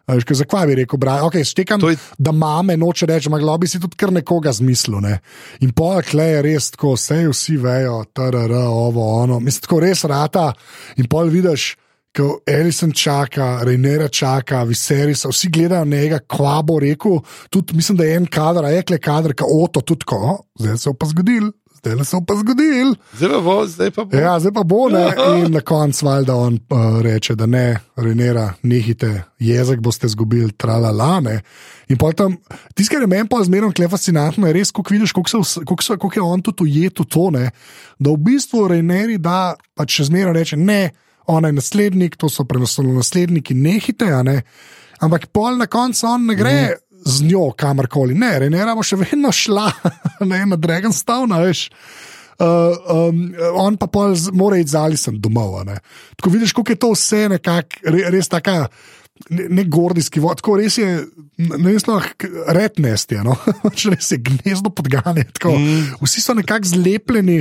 Zakaj bi rekel, da okay, štekam, je... da mame noče reči, da bi si tudi kar nekoga zmislil. Ne? In pojek le je res tako, vse vsi vejo, TRR, ovo, ono. Mislim, tako res rata. In pol vidiš, ko Elisen čaka, Reinera čaka, Viserys, vsi gledajo njega, kva bo rekel. Tudi mislim, da je en kader, a je kle kader, ka oto tudi ko, zdaj se je pa zgodil. Zdaj se pa zgodil. Zdaj pa bo, zdaj pa bo. Ja, zdaj pa bo ne. (laughs) In na koncu valjda on uh, reče, da ne, Renera, nehite, jezik boste izgubili, trala lane. In potem, tisto, kar je meni pa zmerno kle fascinantno, je res, kako vidiš, kako je on tudi ujet v tone, da v bistvu Reneri da pač še zmerno reče, ne, ona je naslednik, to so prenosno nasledniki, nehite, ne. Ampak pol na koncu on ne gre. Mm z njo kamorkoli. Ne, Renera bo še vedno šla ne, (laughs) na Dragonstone, veš. Uh, um, on pa mora iti z Alisom domov. Tako vidiš, kako je to vse nekako, re, res tako. Ne, ne gordijski vod, tako res je, ne vem, retnest je, no? (laughs) res je gnezdo podgane. Mm. Vsi so nekako zlepljeni,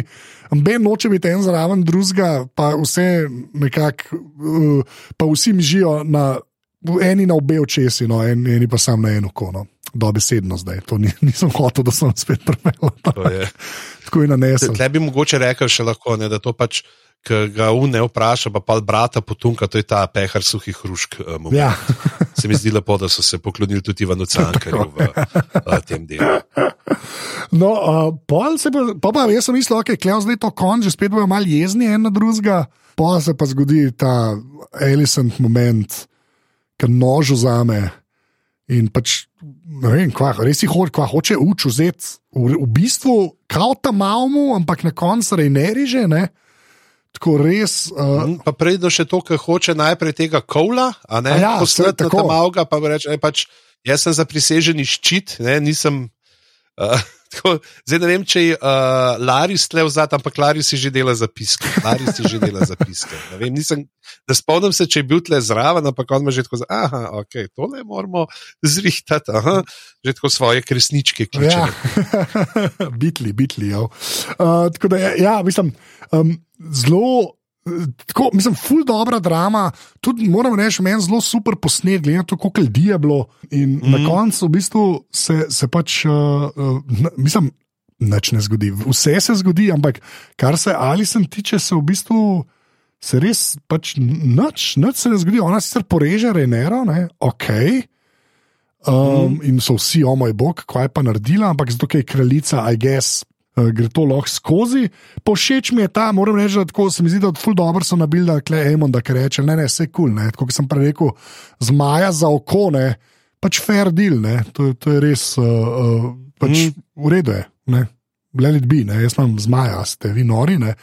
ben noče biti en zraven drugega, pa vse nekako, uh, pa vsi mižijo na eni na obe očesi, no, en, eni pa sam na eno kono. Dobesedno zdaj, to ni, nisem hotel, da sem spet premelil. Tako je na nesu. Ne bi mogoče rekel še lahko, ne, da to pač, ki ga un ne vpraša, pa pa brata potunka, to je ta pehar suhih hrušk. Um, ja. (laughs) se mi zdi lepo, da so se poklonili tudi v Nucankarju v, v tem delu. No, uh, pol se pa, pa, pa jaz sem mislil, da je zdaj to konč, že spet bojo malo jezni en na drugega, pa se pa zgodi ta Elisant moment ki nož vzame. In pač, ne vem, kva, res si hoče, kva hoče uč vzeti. V, v bistvu, kao ta malmu, ampak na koncu ne reže. Ne? Tako res. Uh, pa prej do še to, kar hoče najprej tega kola, a ne ja, poslati tako malga, pa reče, pač, jaz sem za priseženi ščit, ne, nisem. Uh, Tako, zdaj ne vem, če je uh, Laris tle vzad, ampak Laris si že dela zapiske. Laris si že dela zapiske. (laughs) Vem, nisem, da spomnim se, če je bil tle zraven, ampak on ima že tako, aha, ok, tole moramo zrihtati, aha, že tako svoje kresničke kliče. Ja. (laughs) bitli, bitli, ja. Uh, tako da, ja, mislim, um, zelo. Tako, mislim, ful dobra drama, tudi moram reči, meni zelo super posnet, glede na to, koliko ljudi je bilo. In mm. na koncu v bistvu se, se pač, uh, uh, mislim, nič ne zgodi. Vse se zgodi, ampak kar se ali sem tiče, se v bistvu se res pač nič, nič se ne zgodi. Ona sicer poreže Renero, ne, ok. Um, mm. In so vsi, o moj bog, kaj je pa naredila, ampak zato, je kraljica, I guess, uh, gre to lahko skozi. Pošeč mi je ta, moram reči, da tako, se mi zdi, da ful dobro so nabili, je Emon, da reče, ne, ne, vse kul, cool, kot sem prej rekel, zmaja za oko, ne, pač fair deal, ne, to, to je res, uh, uh, pač mm. v redu je, ne, le ljudi, ne, jaz imam zmaja, ste vi nori, ne.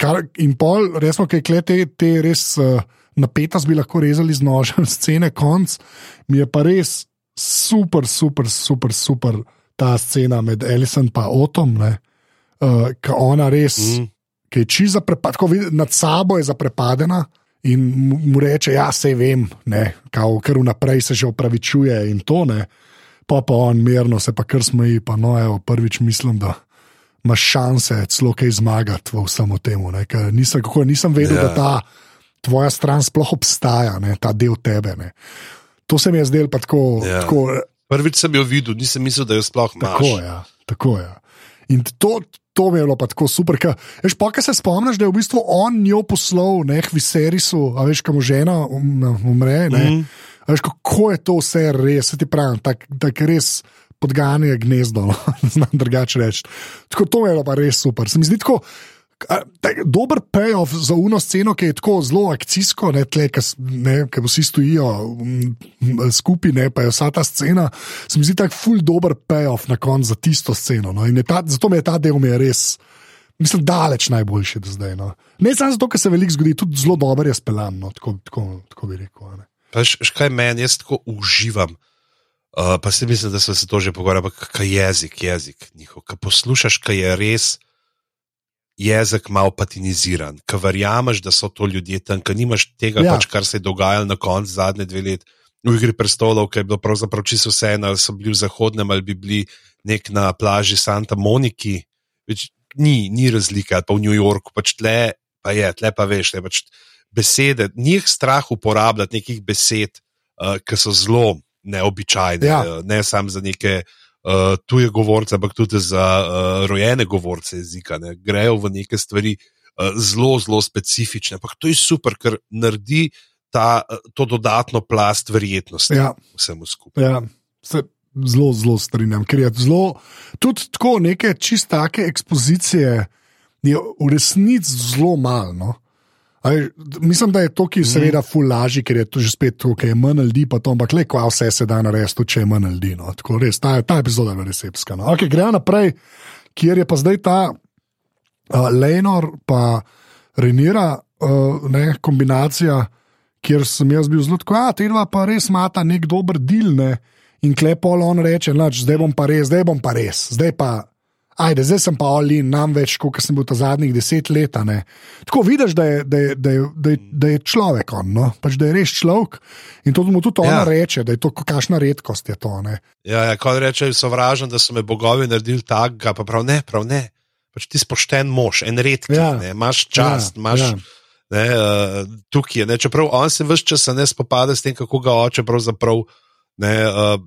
Kar, in pol, resno, kaj je te, te res uh, napetost bi lahko rezali z nožem, (laughs) scene, konc, mi je pa res super, super, super, super ta scena med Elison in Otom, uh, ki ona res, mm. ki je čisto zaprepadena, nad sabo je zaprepadena. In mu reče, ja, sej vem, ker vnaprej se že opravičuje in to ne, pa pa on mirno se pa kar smeji, pa no, evo, prvič mislim, da imaš šanse celo kaj zmagati v vsem tem. Nisem, nisem vedel, yeah. da ja. ta tvoja stran sploh obstaja, ne, ta del tebe. Ne. To se mi je zdelo tako, ja. tako. Prvič sem jo videl, nisem mislil, da jo sploh imaš. Tako je. Ja, tako je. In to, to mi je bilo pa tako super. Veš, pa kaj se spomniš, da je v bistvu on njo poslal, ne Hviserisu, a veš, kam žena um, umre. Mm -hmm. veš, kako je to vse res, ti pravi, tako tak res podganje gnezdo, (laughs) no? znam drugače reči. Tako to je bilo pa res super. Se mi zdi tako dober payoff za uno sceno, ki je tako zelo akcijsko, ne tle, ki vsi stojijo skupaj, ne pa je vsa ta scena. Se mi zdi tako ful dober payoff na koncu za tisto sceno. No? Ta, zato mi je ta del mi je res. Mislim, daleč najboljši do zdaj. No. Ne samo zato, ker se veliko zgodi, tudi zelo dobro je speljan, no, tako, tako, tako bi rekel. Škaj meni, jaz tako uživam. Uh, pa si mislim, da smo se to že pogovarjali, kaj je jezik, jezik njihov. Kaj poslušaš, kaj je res jezik malo patiniziran, ki verjameš, da so to ljudje tam, ki nimaš tega, ja. pač, kar se je dogajalo na koncu zadnje dve leti. V igri prestolov, ki je bilo pravzaprav čisto vse, ali so bili v zahodnem, ali bi bili nek na plaži Santa Moniki, več, ni, ni razlike, ali pa v New Yorku, pač tle pa je, tle pa veš, tle pač besede, njih strah uporabljati nekih besed, uh, ki so zelo neobičajne, ja. uh, ne samo za neke uh, tuje govorce, ampak tudi za uh, rojene govorce jezika. Ne? Grejo v neke stvari uh, zelo, zelo specifične. Ampak to je super, ker naredi ta, to dodatno plast verjetnosti ja. vsemu skupaj. Ja. Zelo, zelo strinjam, ker je zelo, tudi tako neke čistake ekspozicije, je v resnici zelo malo. No? Aj, mislim, da je to, ki je seveda ful lažji, ker je to že spet ki je manj ljudi, pa to, ampak le, ko vse se da narediti, če je manj ljudi. No. Tako res, ta, ta epizoda je res epska. No. Okay, Gremo naprej, kjer je pa zdaj ta uh, Lenor, pa Renira, uh, ne, kombinacija, kjer sem jaz bil zelo tako, a te dva pa res imata nek dober del, ne. In klepol on reče, zdaj bom pa res, zdaj bom pa res, zdaj pa ajde, zdaj sem pa ali nam več, kot sem bil ta zadnjih deset let. Tako vidiš, da je, da je, da je, da je, da je človek, on, no? pač, da je res človek in to mu tudi ona ja. reče, da je to kakšna redkost. Je to, ja, ja, kot reče, sovražen, da so me bogovi naredili tako, pa prav ne, prav ne. Pač ti si pošten mož, en redki, ja. imaš čas, ja, imaš. Ja. Ne, uh, tukaj je, ne, čeprav on se vse čas ne spopada s tem, kako ga oče pravzaprav ne, uh,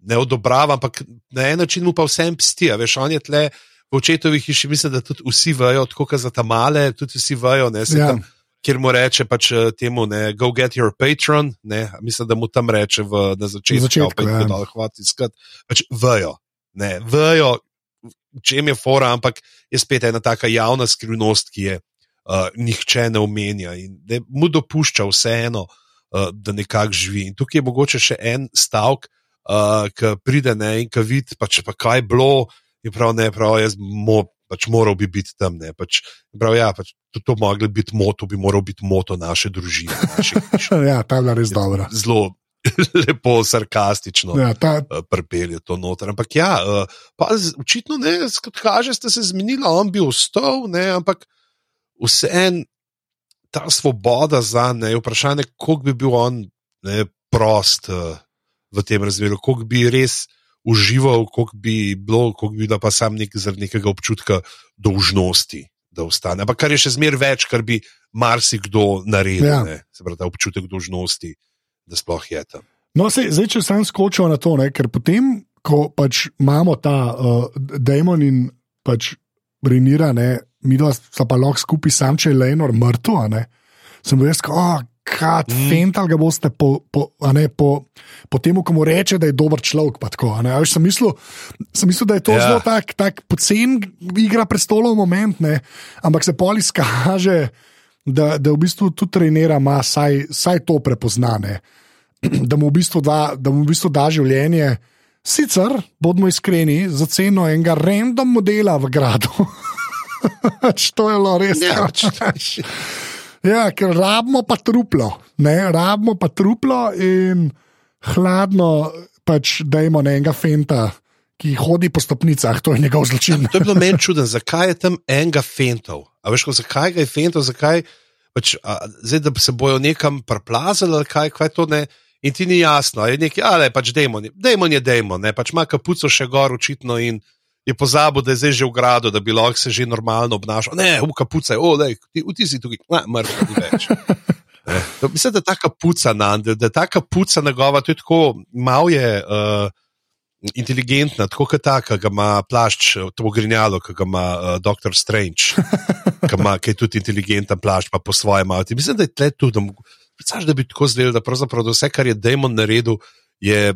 ne odobrava, ampak na en način mu pa vsem psti. Veš, on je tle v očetovih hiši, mislim, da tudi vsi vejo, tako kot za ta male, tudi vsi vejo. Ne, ja. tam, kjer mu reče pač eh, temu, ne, go get your patron, ne, mislim, da mu tam reče v, na začetku, da je hvat iskati. Pač vejo, ne, vejo, če jim je fora, ampak je spet ena taka javna skrivnost, ki je uh, nihče ne omenja in ne, mu dopušča vseeno, uh, da nekako živi. In tukaj je mogoče še en stavek, uh, ki pride ne, in ki vidi, pač, pa kaj je bilo, in prav ne, prav jaz mo, pač moral bi biti tam. Ne, pač, prav, ja, pač, to, to mogli biti moto, bi moral biti moto naše družine. (laughs) ja, ta je bila res dobra. Zelo. (laughs) Lepo, sarkastično, ja, ta... pripelje to noter. Ampak, ja, pa očitno ne, kot kaže, ste se zmenili, on bi ostal, ne, ampak vseeno ta svoboda za ne, vprašanje, koliko bi bil on ne, prost, v tem razmerju, koliko bi res užival, koliko bi bilo, koliko bi da pa sam nek, zaradi nekega občutka dolžnosti, da ostane. Ampak kar je še zmer več, kar bi marsikdo naredil, ja. se pravi, ta občutek dolžnosti, da sploh je tam. No, se, zdaj, če sem skočil na to, ne, ker potem, ko pač imamo ta uh, demon in pač Renira, ne, mi dva sta pa lahko skupaj, sam če je Leonor mrtev, ne. Sem bil jaz, oh, kat, mm. fental ga boste po, po, ne, po, po tem, ko mu reče, da je dober človek. Tako, a ne. A veš, sem, mislil, sem mislil, da je to Ja. zelo tak, tak pocen igra prestolov moment, ne. ampak se pol izkaže, da, da v bistvu tudi trenira, ima saj, saj to prepoznane. (clears throat) Da mu v bistvu da, da, mu v bistvu da življenje. Sicer, bodimo iskreni, za ceno enega random modela v gradu. (laughs) Pač to je bilo res. Ja, pač, ja, ker rabimo pa truplo, ne, rabimo pa truplo in hladno, pač dajmo na enega fenta, ki hodi po stopnicah, to je njegov zločin. To je bilo meni čudno, zakaj je tam enega fentov. A veš, ko, zakaj ga je fentov, zakaj pač, a, zdaj, da se bojo nekam preplazali ali kaj, kaj to ne. In ti ni jasno, a je neki, ali pač demon, demon je demon, ne, pač ima kapuco še gor očitno in je pozabil, da je zdaj že v gradu, da bi lahko se že normalno obnašal. Ne, v kapuce, o, da ti, ti si tukaj, ne, mrtev ni več. Ne. (laughs) To, mislim, da ta kapuca na, da, da ta kapuca njegova, to je tako, mal je. Uh, inteligentna, tako kot ta, ki ga ima plašč, to bo grinjalo, ki ga ima uh, Doctor Strange, ki ima ki je tudi inteligenten plašč, pa po svojem avtu. Mislim, da je tle tudi, da, mogo- predstavljaš, da bi tako zdelo, da pravzaprav da vse, kar je Demon naredil, je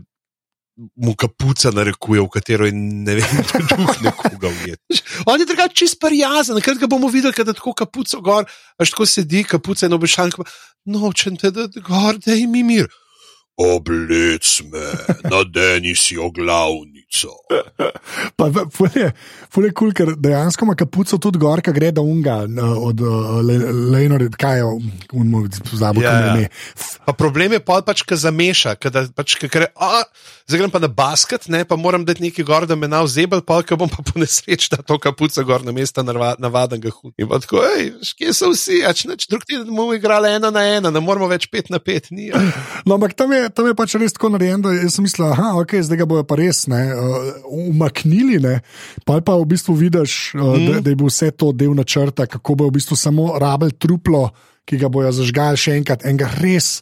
mu kapuca narekuje, v katero je ne vem, (laughs) duh nekoga ujet. On je drugače čist prijazen, ker ga bomo videli, da tako kapuco gor, až tako sedi, kapuca in obešalnik, nočem te, da gor, da jim mir. Oblec me, nadeni si oglavnico. (laughs) Pa je, ful je kul, cool, ker dejansko ima kapuco tudi gor, ki gre do unga, uh, od uh, Leonora, kaj je, unmo, zabukom Ja, ja. ime. Pa problem je pa pač, ki zameša, da pač, kre, a, zdaj grem pa na basket, ne, pa moram dati nekaj gor, da me na vzebel, pa ki bom pa po nesreči da to kapuco gor na mesto navadenega huda. In pa tako, hej, kje so vsi, ač neč drug teden bomo igrali ena na ena, ne moramo več pet na pet, ni. No, ampak tam je, tam je pač res tako narejeno, da sem mislil, da okay, zdaj ga bojo pa res ne, uh, umaknili. Ne, pa pa v bistvu vidiš, uh, mm. da, da je bil vse to del načrta, kako bo v bistvu samo rabel truplo, ki ga bojo zažgali še enkrat, enega res.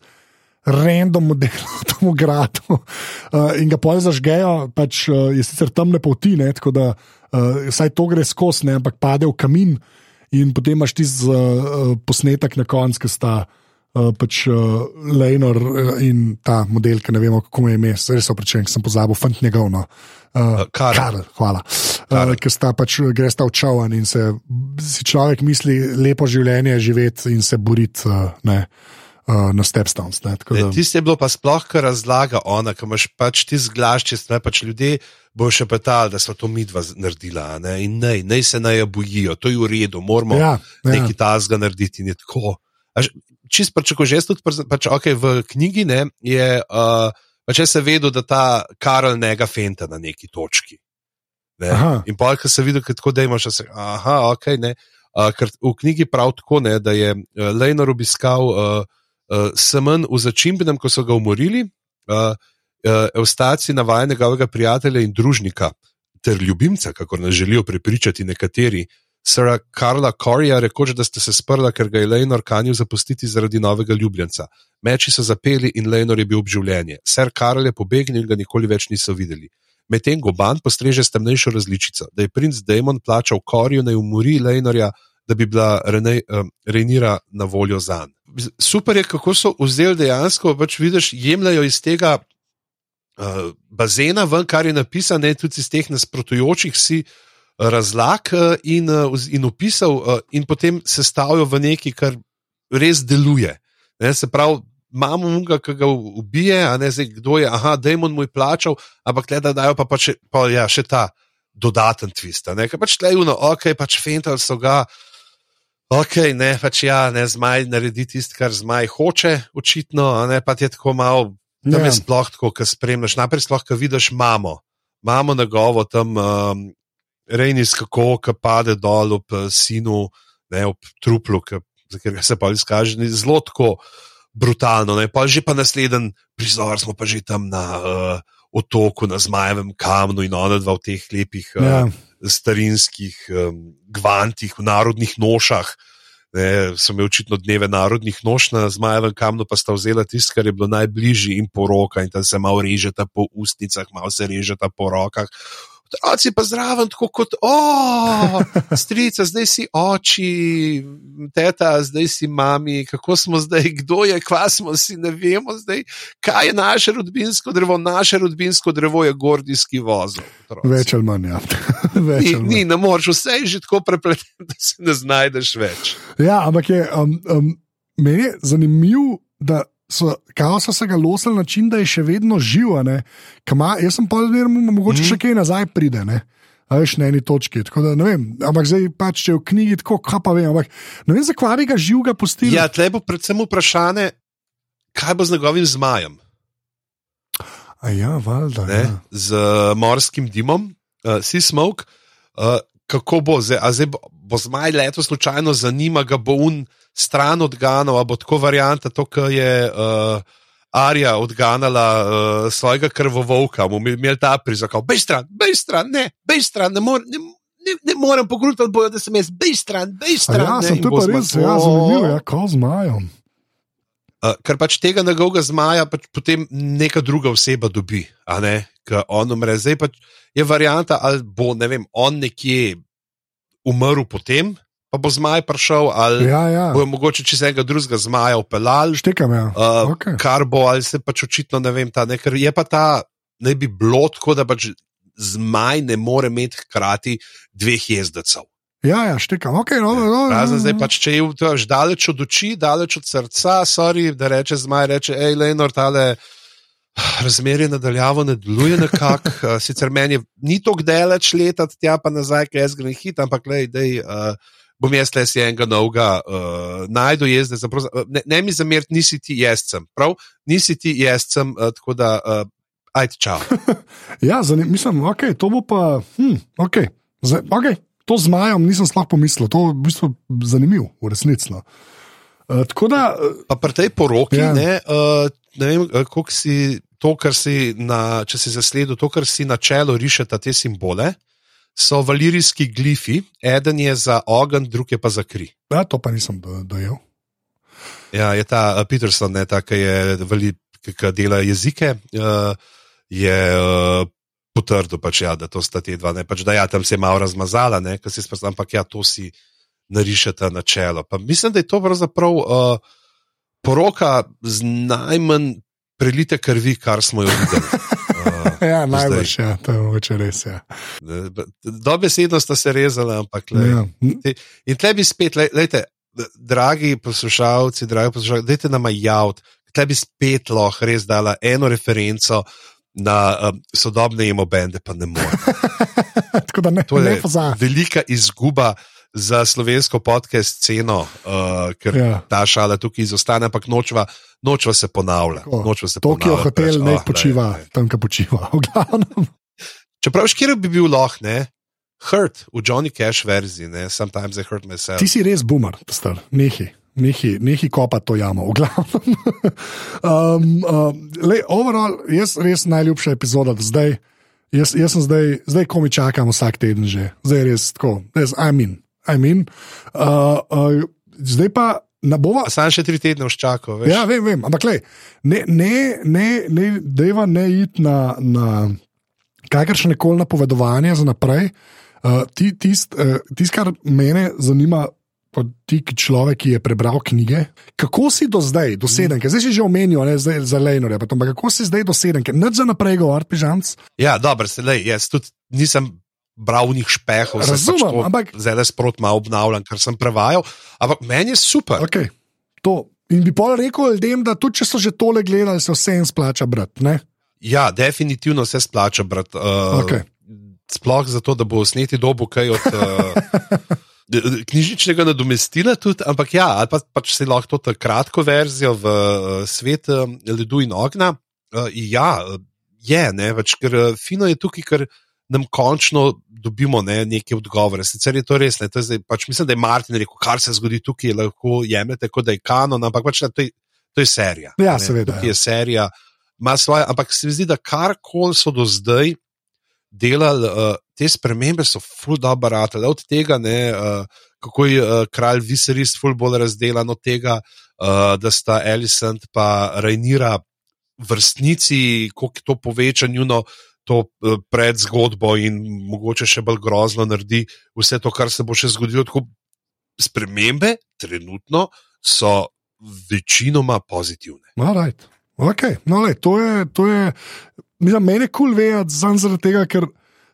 Random model v tem gradu uh, (laughs) in ga pol zažgejo, pač uh, je sicer temne poti, ne, tako da uh, saj to gre skozi, ne, ampak pade v kamin in potem imaš tisti uh, posnetek na koncu, ki sta uh, pač uh, Lejnor uh, in ta model, ki ne vemo, kako je ime, res so prečen, sem pozabil, fant njegov. No. Uh, Karel. Karel, hvala. Karel. Uh, ker sta pač gresta v čovan in se si človek misli lepo življenje živeti in se boriti uh, ne, uh, na stepstones. Ne, Ne, Tisti je bilo pa sploh, kar razlaga ona, ki imaš pač ti zglašče, ne pač ljudje. Bojo še petali, da so to midva z- naredila, ne? in naj, naj se naj bojijo, to je v redu, moramo Ja, ja. nekaj tazga narediti. In je tako. A že- Čist ko že jaz tudi pač, pač, okay, v knjigi ne, je, uh, pač jaz sem vedel, da ta Karel nega fenta na neki točki. Ne? Aha. In pa, ko sem videl, kako da imaš, se, aha, ok, ne. Uh, ker v knjigi prav tako, ne, da je uh, Lejnor obiskal uh, uh, Semen v začimbnem, ko so ga umorili, uh, uh, Eustaci navaja njegovega prijatelja in družnika ter ljubimca, kako nas želijo prepričati nekateri. Sra Karla Korja rekoč, da ste se sprla, ker ga je Lejnor kanil zapustiti zaradi novega ljubljenca. Meči so zapeli in Lejnor je bil obživljenje. Ser Karl je pobegnil in ga nikoli več niso videli. Medtem Goban postreže s temnejšo različico, da je princ Damon plačal Korju naj umori Lejnorja, da bi bila Rene, um, Renira na voljo za njim. Super je, kako so vzeli dejansko, pač vidiš, jemljajo iz tega uh, bazena ven, kar je napisano, tudi iz teh nasprotujočih si razlag uh, in, uh, in opisov, uh, in potem sestavijo v nekaj, kar res deluje. Ne, se pravi, imamo unga, ki ga ubije, a ne zdaj, kdo je, aha, Demon mu je plačal, ampak le da dajo pa, pa, še, pa ja, še ta dodaten twist. Ne, ker pač tlejuno, ok, pač fental so ga. Ok, ne, pač ja, ne, zmaj naredi tisto, kar zmaj hoče, očitno, a ne pa ti je tako malo, tam Ja. je sploh tako, ki spremljaš. Najprej sploh, ki vidiš mamo, mamo njegovo tam, um, rejnis kako, pade dol ob eh, sinu, ne, ob truplu, ki, se pa izkaže, zelo tako brutalno. Ne, pa že pa naslednji prizor smo pa že tam na uh, otoku, na zmajevem kamnu in ona dva v teh lepih. Uh, Ja. starinskih um, gvantih, v narodnih nošah. Ne, so imeli očitno dneve narodnih noš na zmajevem kamnu, pa sta vzela tisto, kar je bilo najbližje in poroka, in tam se malo režeta po ustnicah, malo se režeta po rokah. Otroci pa zraven, tako kot, o, strica, zdaj si oči, teta, zdaj si mami, kako smo zdaj, kdo je, kva smo si, ne vemo zdaj, kaj je naše rodbinsko drevo. Naše rodbinsko drevo je gordijski voz. Več ali manj. Ja. (laughs) Več Ni, ali manj. ni, ne moreš, vse je že tako prepleten, (laughs) da se ne znajdeš več. Ja, ampak je, um, um, meni je zanimivo, da so, kao so se ga losali na način, da je še vedno živ. a ne. Ka Ma, jaz sem pa zmerno, mogoče Mhm. še kaj nazaj pride. Ne? A veš na eni točki. Da, vem, ampak zdaj pač, če je v knjigi tako, kaj pa vem. Ampak, ne vem, zakaj bi ga živega pustili. Ja, tle bo predvsem vprašanje, kaj bo z njegovim zmajem. A ja, valjda. ne, Ja. z uh, morskim dimom, uh, Sea Smoke. Uh, kako bo zdaj, zdaj bo, bo zmaj leto slučajno zanima, ga bo un stran odganal, ali bo tako varianta, to, kar je uh, Arja odganala uh, svojega krvovolka, mu imel ta prizakal, bej stran, bej stran, ne, bej stran, ne, mor, ne, ne, ne morem pogrutati bojo, da sem jaz, bej stran, bej A stran. ja, sem bo pa res ja, zanimivo, ja, ko z Majom. Uh, ker pač tega njegovega zmaja pač potem neka druga oseba dobi, a ne, ker on umre. Zdaj pač je varianta, ali bo ne vem, on nekje umrl potem, pa bo zmaj prišel, ali ja. Ja, bojo mogoče čez enega drugega zmaja upeljali. Štekam, ja. Uh, Okej. Kar bo, ali se pač očitno ne vem, ta, ne, je pa ta, naj bi bilo tako, da pač zmaj ne more imeti hkrati dveh jezdecev. Ja, ja, štekam. Okay, no, no, no, Razen no, zdaj, no. pač, če je to až daleč od oči, daleč od srca, sorry, da reče zmaj, reče, hej, Leonard, tale razmerje nadaljavo ne deluje nekako. Uh, (laughs) sicer meni je, ni to gdeleč letati tja pa nazaj, ker jaz grem hit, ampak lej, dej, uh, bom jaz le si enega novega uh, najdu jezde. Ne, ne mi zameriti, nisi ti jezdcem, prav? Nisi ti jezdcem, uh, tako da, uh, ajde, čau. (laughs) Ja, zanim, mislim, okay, to bo pa. Hm, okay. Zdaj, okay. To z Majem nisem sploh pomislil, to je v bistvu zanimivo, v resnici. no. Uh, tako da, eh, Pa pri tej poroki, Ja. ne, uh, ne vem, eh, koliko si to, kar si na, če si zasledil, to, kar si na čelu rišeta te simbole, so valirijski glifi, eden je za ogenj, drug je pa za kri. ja, to pa nisem do, dojel. Ja, je ta uh, Peterson, ne, ta, ki je vali, ki, dela jezike, uh, je uh, potrdil, pač, ja, da to sta te dva, ne, pač, da ja, tam se je malo razmazala, ne, ker si spomnim, ampak ja, to si narišeta na čelo. Pa mislim, da je to pravzaprav uh, poroka z najmanj prelite krvi, kar smo jo videli. (laughs) Uh, Ja, najbrž, zdaj. ja, to je mogoče res. Ja. Dobesedno sta se rezala, ampak le. Ja. In tle bi spet, le, lejte, dragi poslušalci, dragi poslušalci, dajte nam javiti, tle bi spet lahko res dala eno referenco na um, sodobne emobende, pa ne more. (laughs) Tako da ne, To ne je pozabi. velika izguba za slovensko podcast sceno, uh, ker Ja. ta šala tukaj izostane, ampak nočva, nočva se ponavlja. Nočva se Tokio ponavljati hotel preveč. ne Ah, počiva, glej, glej. tam, ki počiva. V glavnem. (laughs) Čeprav škiro bi bil lahko, ne? Hurt v Johnny Cash verziji, ne? Sometimes I hurt myself. Ti si res boomer, star, nehi. Nehi, nehi kopa to jamo, v glavnem. (laughs) um, um, lej, overall, jaz res najljubša epizoda do zdaj. Jaz, jaz sem zdaj, zdaj ko mi čakam vsak teden že, zdaj je res tako, I mean, I mean. Uh, uh, zdaj pa ne bova. Sam še tri tedne vščakal, veš? Ja, vem, vem. Ampak, lej, ne, ne, ne, ne, deva ne iti na, na kakršne koli napovedovanja za naprej. Uh, ti, tist, uh, tist, kar mene zanima, kot ti človek, ki je prebral knjige, kako si do zdaj, do sedemke, zdaj si že omenil, ne, zdaj za Lejnorja, to, ampak kako si zdaj do sedemke, nič za naprej govor, pižamc. Ja, dobro, se le, jaz tudi nisem bral njih špehov, Razumem, pač to ampak- zdaj sprot malo obnavljam, ker sem prevajal, ampak meni je super. Okay, to. In bi pol rekel ljudem, da tudi če so že tole gledali, se vse jim splača brati. ne? Ja, definitivno se splača, brat. Uh, Okej. Sploh zato, da bo sneti dobo kaj od. (laughs) Uh, Knjižničnega nadomestila, tudi, ampak ja, ali pa pač si lahko to kratko verzijo v uh, svet uh, ledu in ogna. Uh, ja, je, ne, več, ker fino je tukaj, ker nam končno dobimo ne, neke odgovore. Sicer je to res, ne, to je zdaj, pač mislim, da je Martin rekel, kar se zgodi tukaj, lahko jemljete, kot da je kanon, ampak pač, ne, to, je, to je serija. Ja, ne, seveda, Tukaj ja. je serija, ima svoje, ampak se mi zdi, da karkoli so do zdaj delali, uh, te spremembe so ful dobro ratale. Od tega, ne, uh, kako je uh, kralj Viserys ful bolj razdelan, od tega, uh, da sta Elisant pa Rajnira vrstnici, koliko to poveča njuno to uh, pred zgodbo in mogoče še bolj grozno naredi vse to, kar se bo še zgodilo. Tako spremembe trenutno so večinoma pozitivne. Right. Okay. No, le, to je, to je, mislim, meni je kul cool vedeti, zaradi tega, ker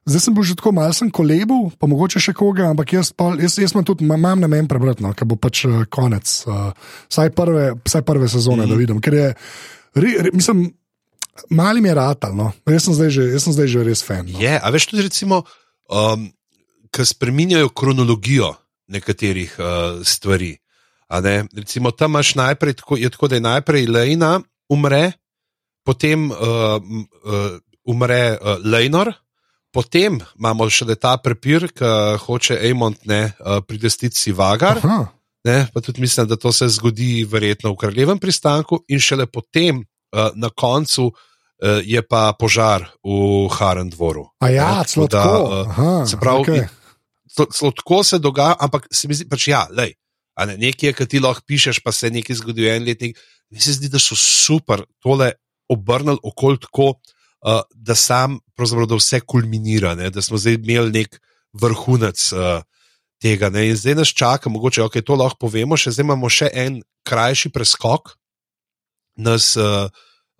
zdaj sem bil že tako malce kolebu, pa mogoče še koga, ampak jaz, pa, jaz, jaz imam tudi, imam na meni prebrati, no, ker bo pač uh, konec, uh, vsaj, prve, vsaj prve sezone, mm -hmm. da vidim. Ker je, re, re, mislim, mali mi je ratal, no. jaz, sem zdaj že, jaz sem zdaj že res fan. No. Je, a veš tudi, recimo, um, ki spremenjajo kronologijo nekaterih uh, stvari. Recimo, tam imaš najprej tako, tako, da je najprej Lejna umre, potem uh, uh, umre uh, Lejnor, potem imamo še ta prepir, ki hoče Amond ne uh, pridestiti si vagar. Ne, pa tudi mislim, da to se zgodi verjetno v kraljevem pristanku, in šele potem na koncu. Uh, je pa požar v Harem dvoru. A ja, celo tako. Uh, Aha, se pravi, okay. tako se dogaja, ampak se mi zdi, pač ja, lej, ne, nekaj, ki ti lahko pišeš, pa se nekaj zgodi en letnik. Mi se zdi, da so super tole obrnili okolj tako, uh, da sam, da vse kulminira, ne, da smo zdaj imeli nek vrhunec uh, tega. Ne, in zdaj nas čaka, mogoče, da okay, to lahko povemo, še zdaj imamo še en krajši preskok. Nas, uh,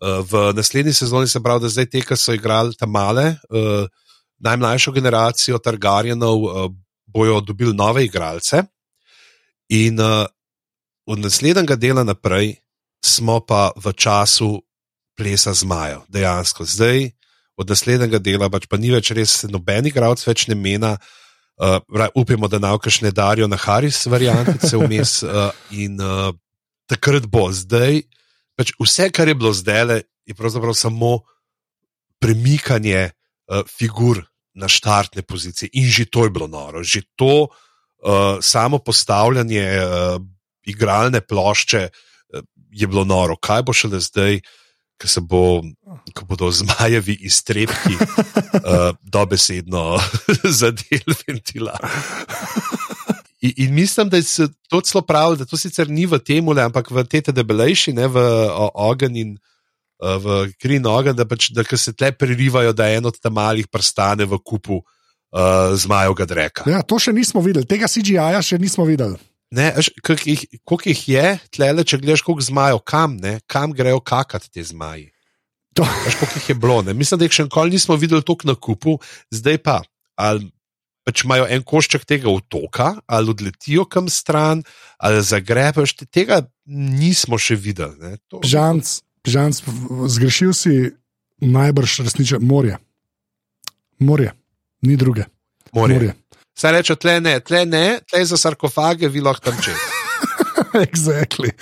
v naslednji sezoni se pravi, da zdaj te, ki so igrali tam male, uh, najmlajšo generacijo Targarjenov, uh, bojo dobili nove igralce. In od naslednjega dela naprej smo pa v času plesa zmajev, dejansko. Zdaj, od naslednjega dela, pač pa ni več res nobenih igralcev, več ne mena. Uh, upamo, da naukaš ne darijo na Haris, variantice vmes. Uh, in uh, takrat bo, zdaj, pač vse, kar je bilo zdaj, je pravzaprav samo premikanje uh, figur na štartne pozicije. In že to je bilo noro, že to uh, samo postavljanje uh, igralne plošče uh, je bilo noro. Kaj bo šele zdaj, ko se bo, ko bodo zmajevi iztrebki uh, dobesedno (laughs) zadeli ventilator. In, in mislim, da se to celo pravi, da to sicer ni v tem, ampak v tej debelejši, ne v ogen in uh, v kri in ogen, da, pač, da se tle prerivajo, da en od tam malih prstane v kupu uh, uh, zmajovega dreka. Ja, to še nismo videli, tega CGI-ja še nismo videli. Koliko jih je, tlele, če gledaš, koliko zmajev, kam, ne, kam grejo kakati te zmaji. Koliko jih je bilo, ne? mislim, da jih še nikoli nismo videli tako na kupu, zdaj pa. Ali pač imajo en košček tega otoka, ali odletijo kam stran, ali zagrebajo, tega nismo še videli. Žanc, žanc, zgrešil si najbrž resnično morje. Morje ni druge. Morje. Morje. Saj reče, tle ne, tle ne, tle za sarkofage, vi lahko tam čez. (laughs) exactly.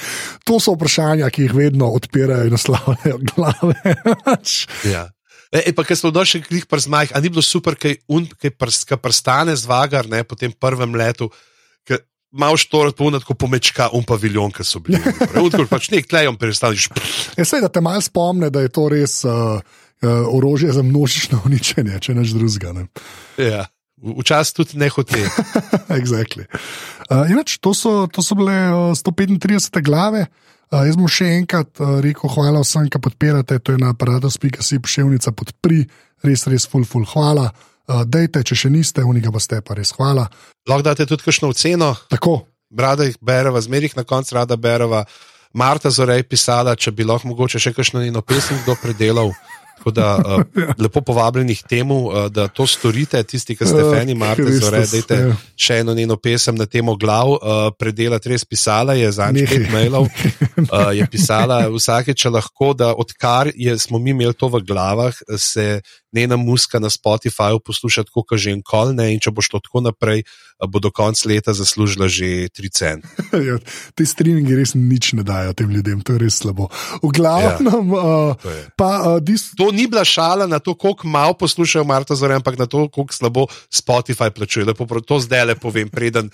To so vprašanja, ki jih vedno odpirajo in naslavljajo glave. (laughs) ja. E, pa, ker smo došli k njih przmajh, a ni bilo super, kaj, kaj, prst, kaj prstane zvagar, ne, po tem prvem letu, ki imaš to razpunat, ko pomečka um paviljon, ki so bili. (laughs) Pravno, pač nek tlejom prestaniš. Ja, sej, da te malo spomne, da je to res. Uh uh, orožje za množično (laughs) uničenje, če neč drugega. Ja. Včasih tudi ne hoče. (laughs) exactly. uh, inač, to, so, to so bile uh, 135 glave. Uh, jaz bom še enkrat uh, rekel, hvala vsem, ki podpirate, to je na aparatus.si pošiljka podpri, res, res, full, full, hvala. Uh, dejte, če še niste, uniga pa ste, pa res hvala. Lahko date tudi kakšno oceno. Tako. Rada jih bereva, zmerih na koncu rada bereva. Marta Zorej pisala, če bi lahko mogoče še kakšno njeno pesem kdo predelal. Tako da uh, (laughs) lepo povabljeni k temu, uh, da to storite, tisti, ki ste uh, fani, imate zaredajte ja. še eno njeno pesem na temo glav. Uh, predelati res pisala je za nekaj pet mailov. Uh, (laughs) je pisala vsake, če lahko, da odkar je, smo mi imeli to v glavah, se njena muska na Spotifyju posluša tako, kot že en kol, ne, in če bo šlo tako naprej, bo do konca leta zaslužila že 3 cent. (laughs) ja, te streamingi res nič ne dajo tem ljudem, to je res slabo. V glavnem, ja, uh, pa. Uh, dis... To ni bila šala na to, koliko malo poslušajo Marta Zore, ampak na to, koliko slabo Spotify plačuje. Lepo, to zdaj le povem, preden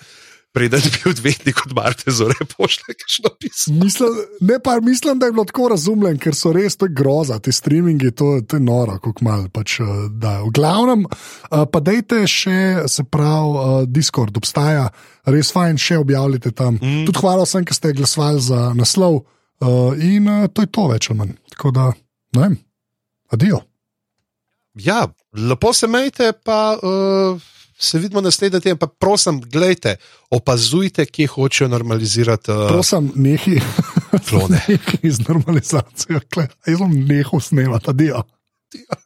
preden bi odvetnik od Marte zore pošle kakšno pismo. Mislim, ne, pa mislim, da je bilo tako razumljen, ker so res to groza, ti streamingi, to, to je noro, kako mal. Pač, eh, da. V glavnem, eh, pa dejte še, se pravi, eh, Discord obstaja, res fajn, še objavljite tam. Mm. Tudi hvala vsem, ki ste glasovali za naslov in to je to več ali manj. Tako da, ne vem, adijo. ja, lepo se majte, pa uh, se vidimo naslednji teden. Pa prosim, gledajte, opazujte, kje hočejo normalizirati. Uh, Prosim, nehi. Klone. (laughs) Nehi z normalizacijo. Jaz sem nehal snemati, adijo. Ja.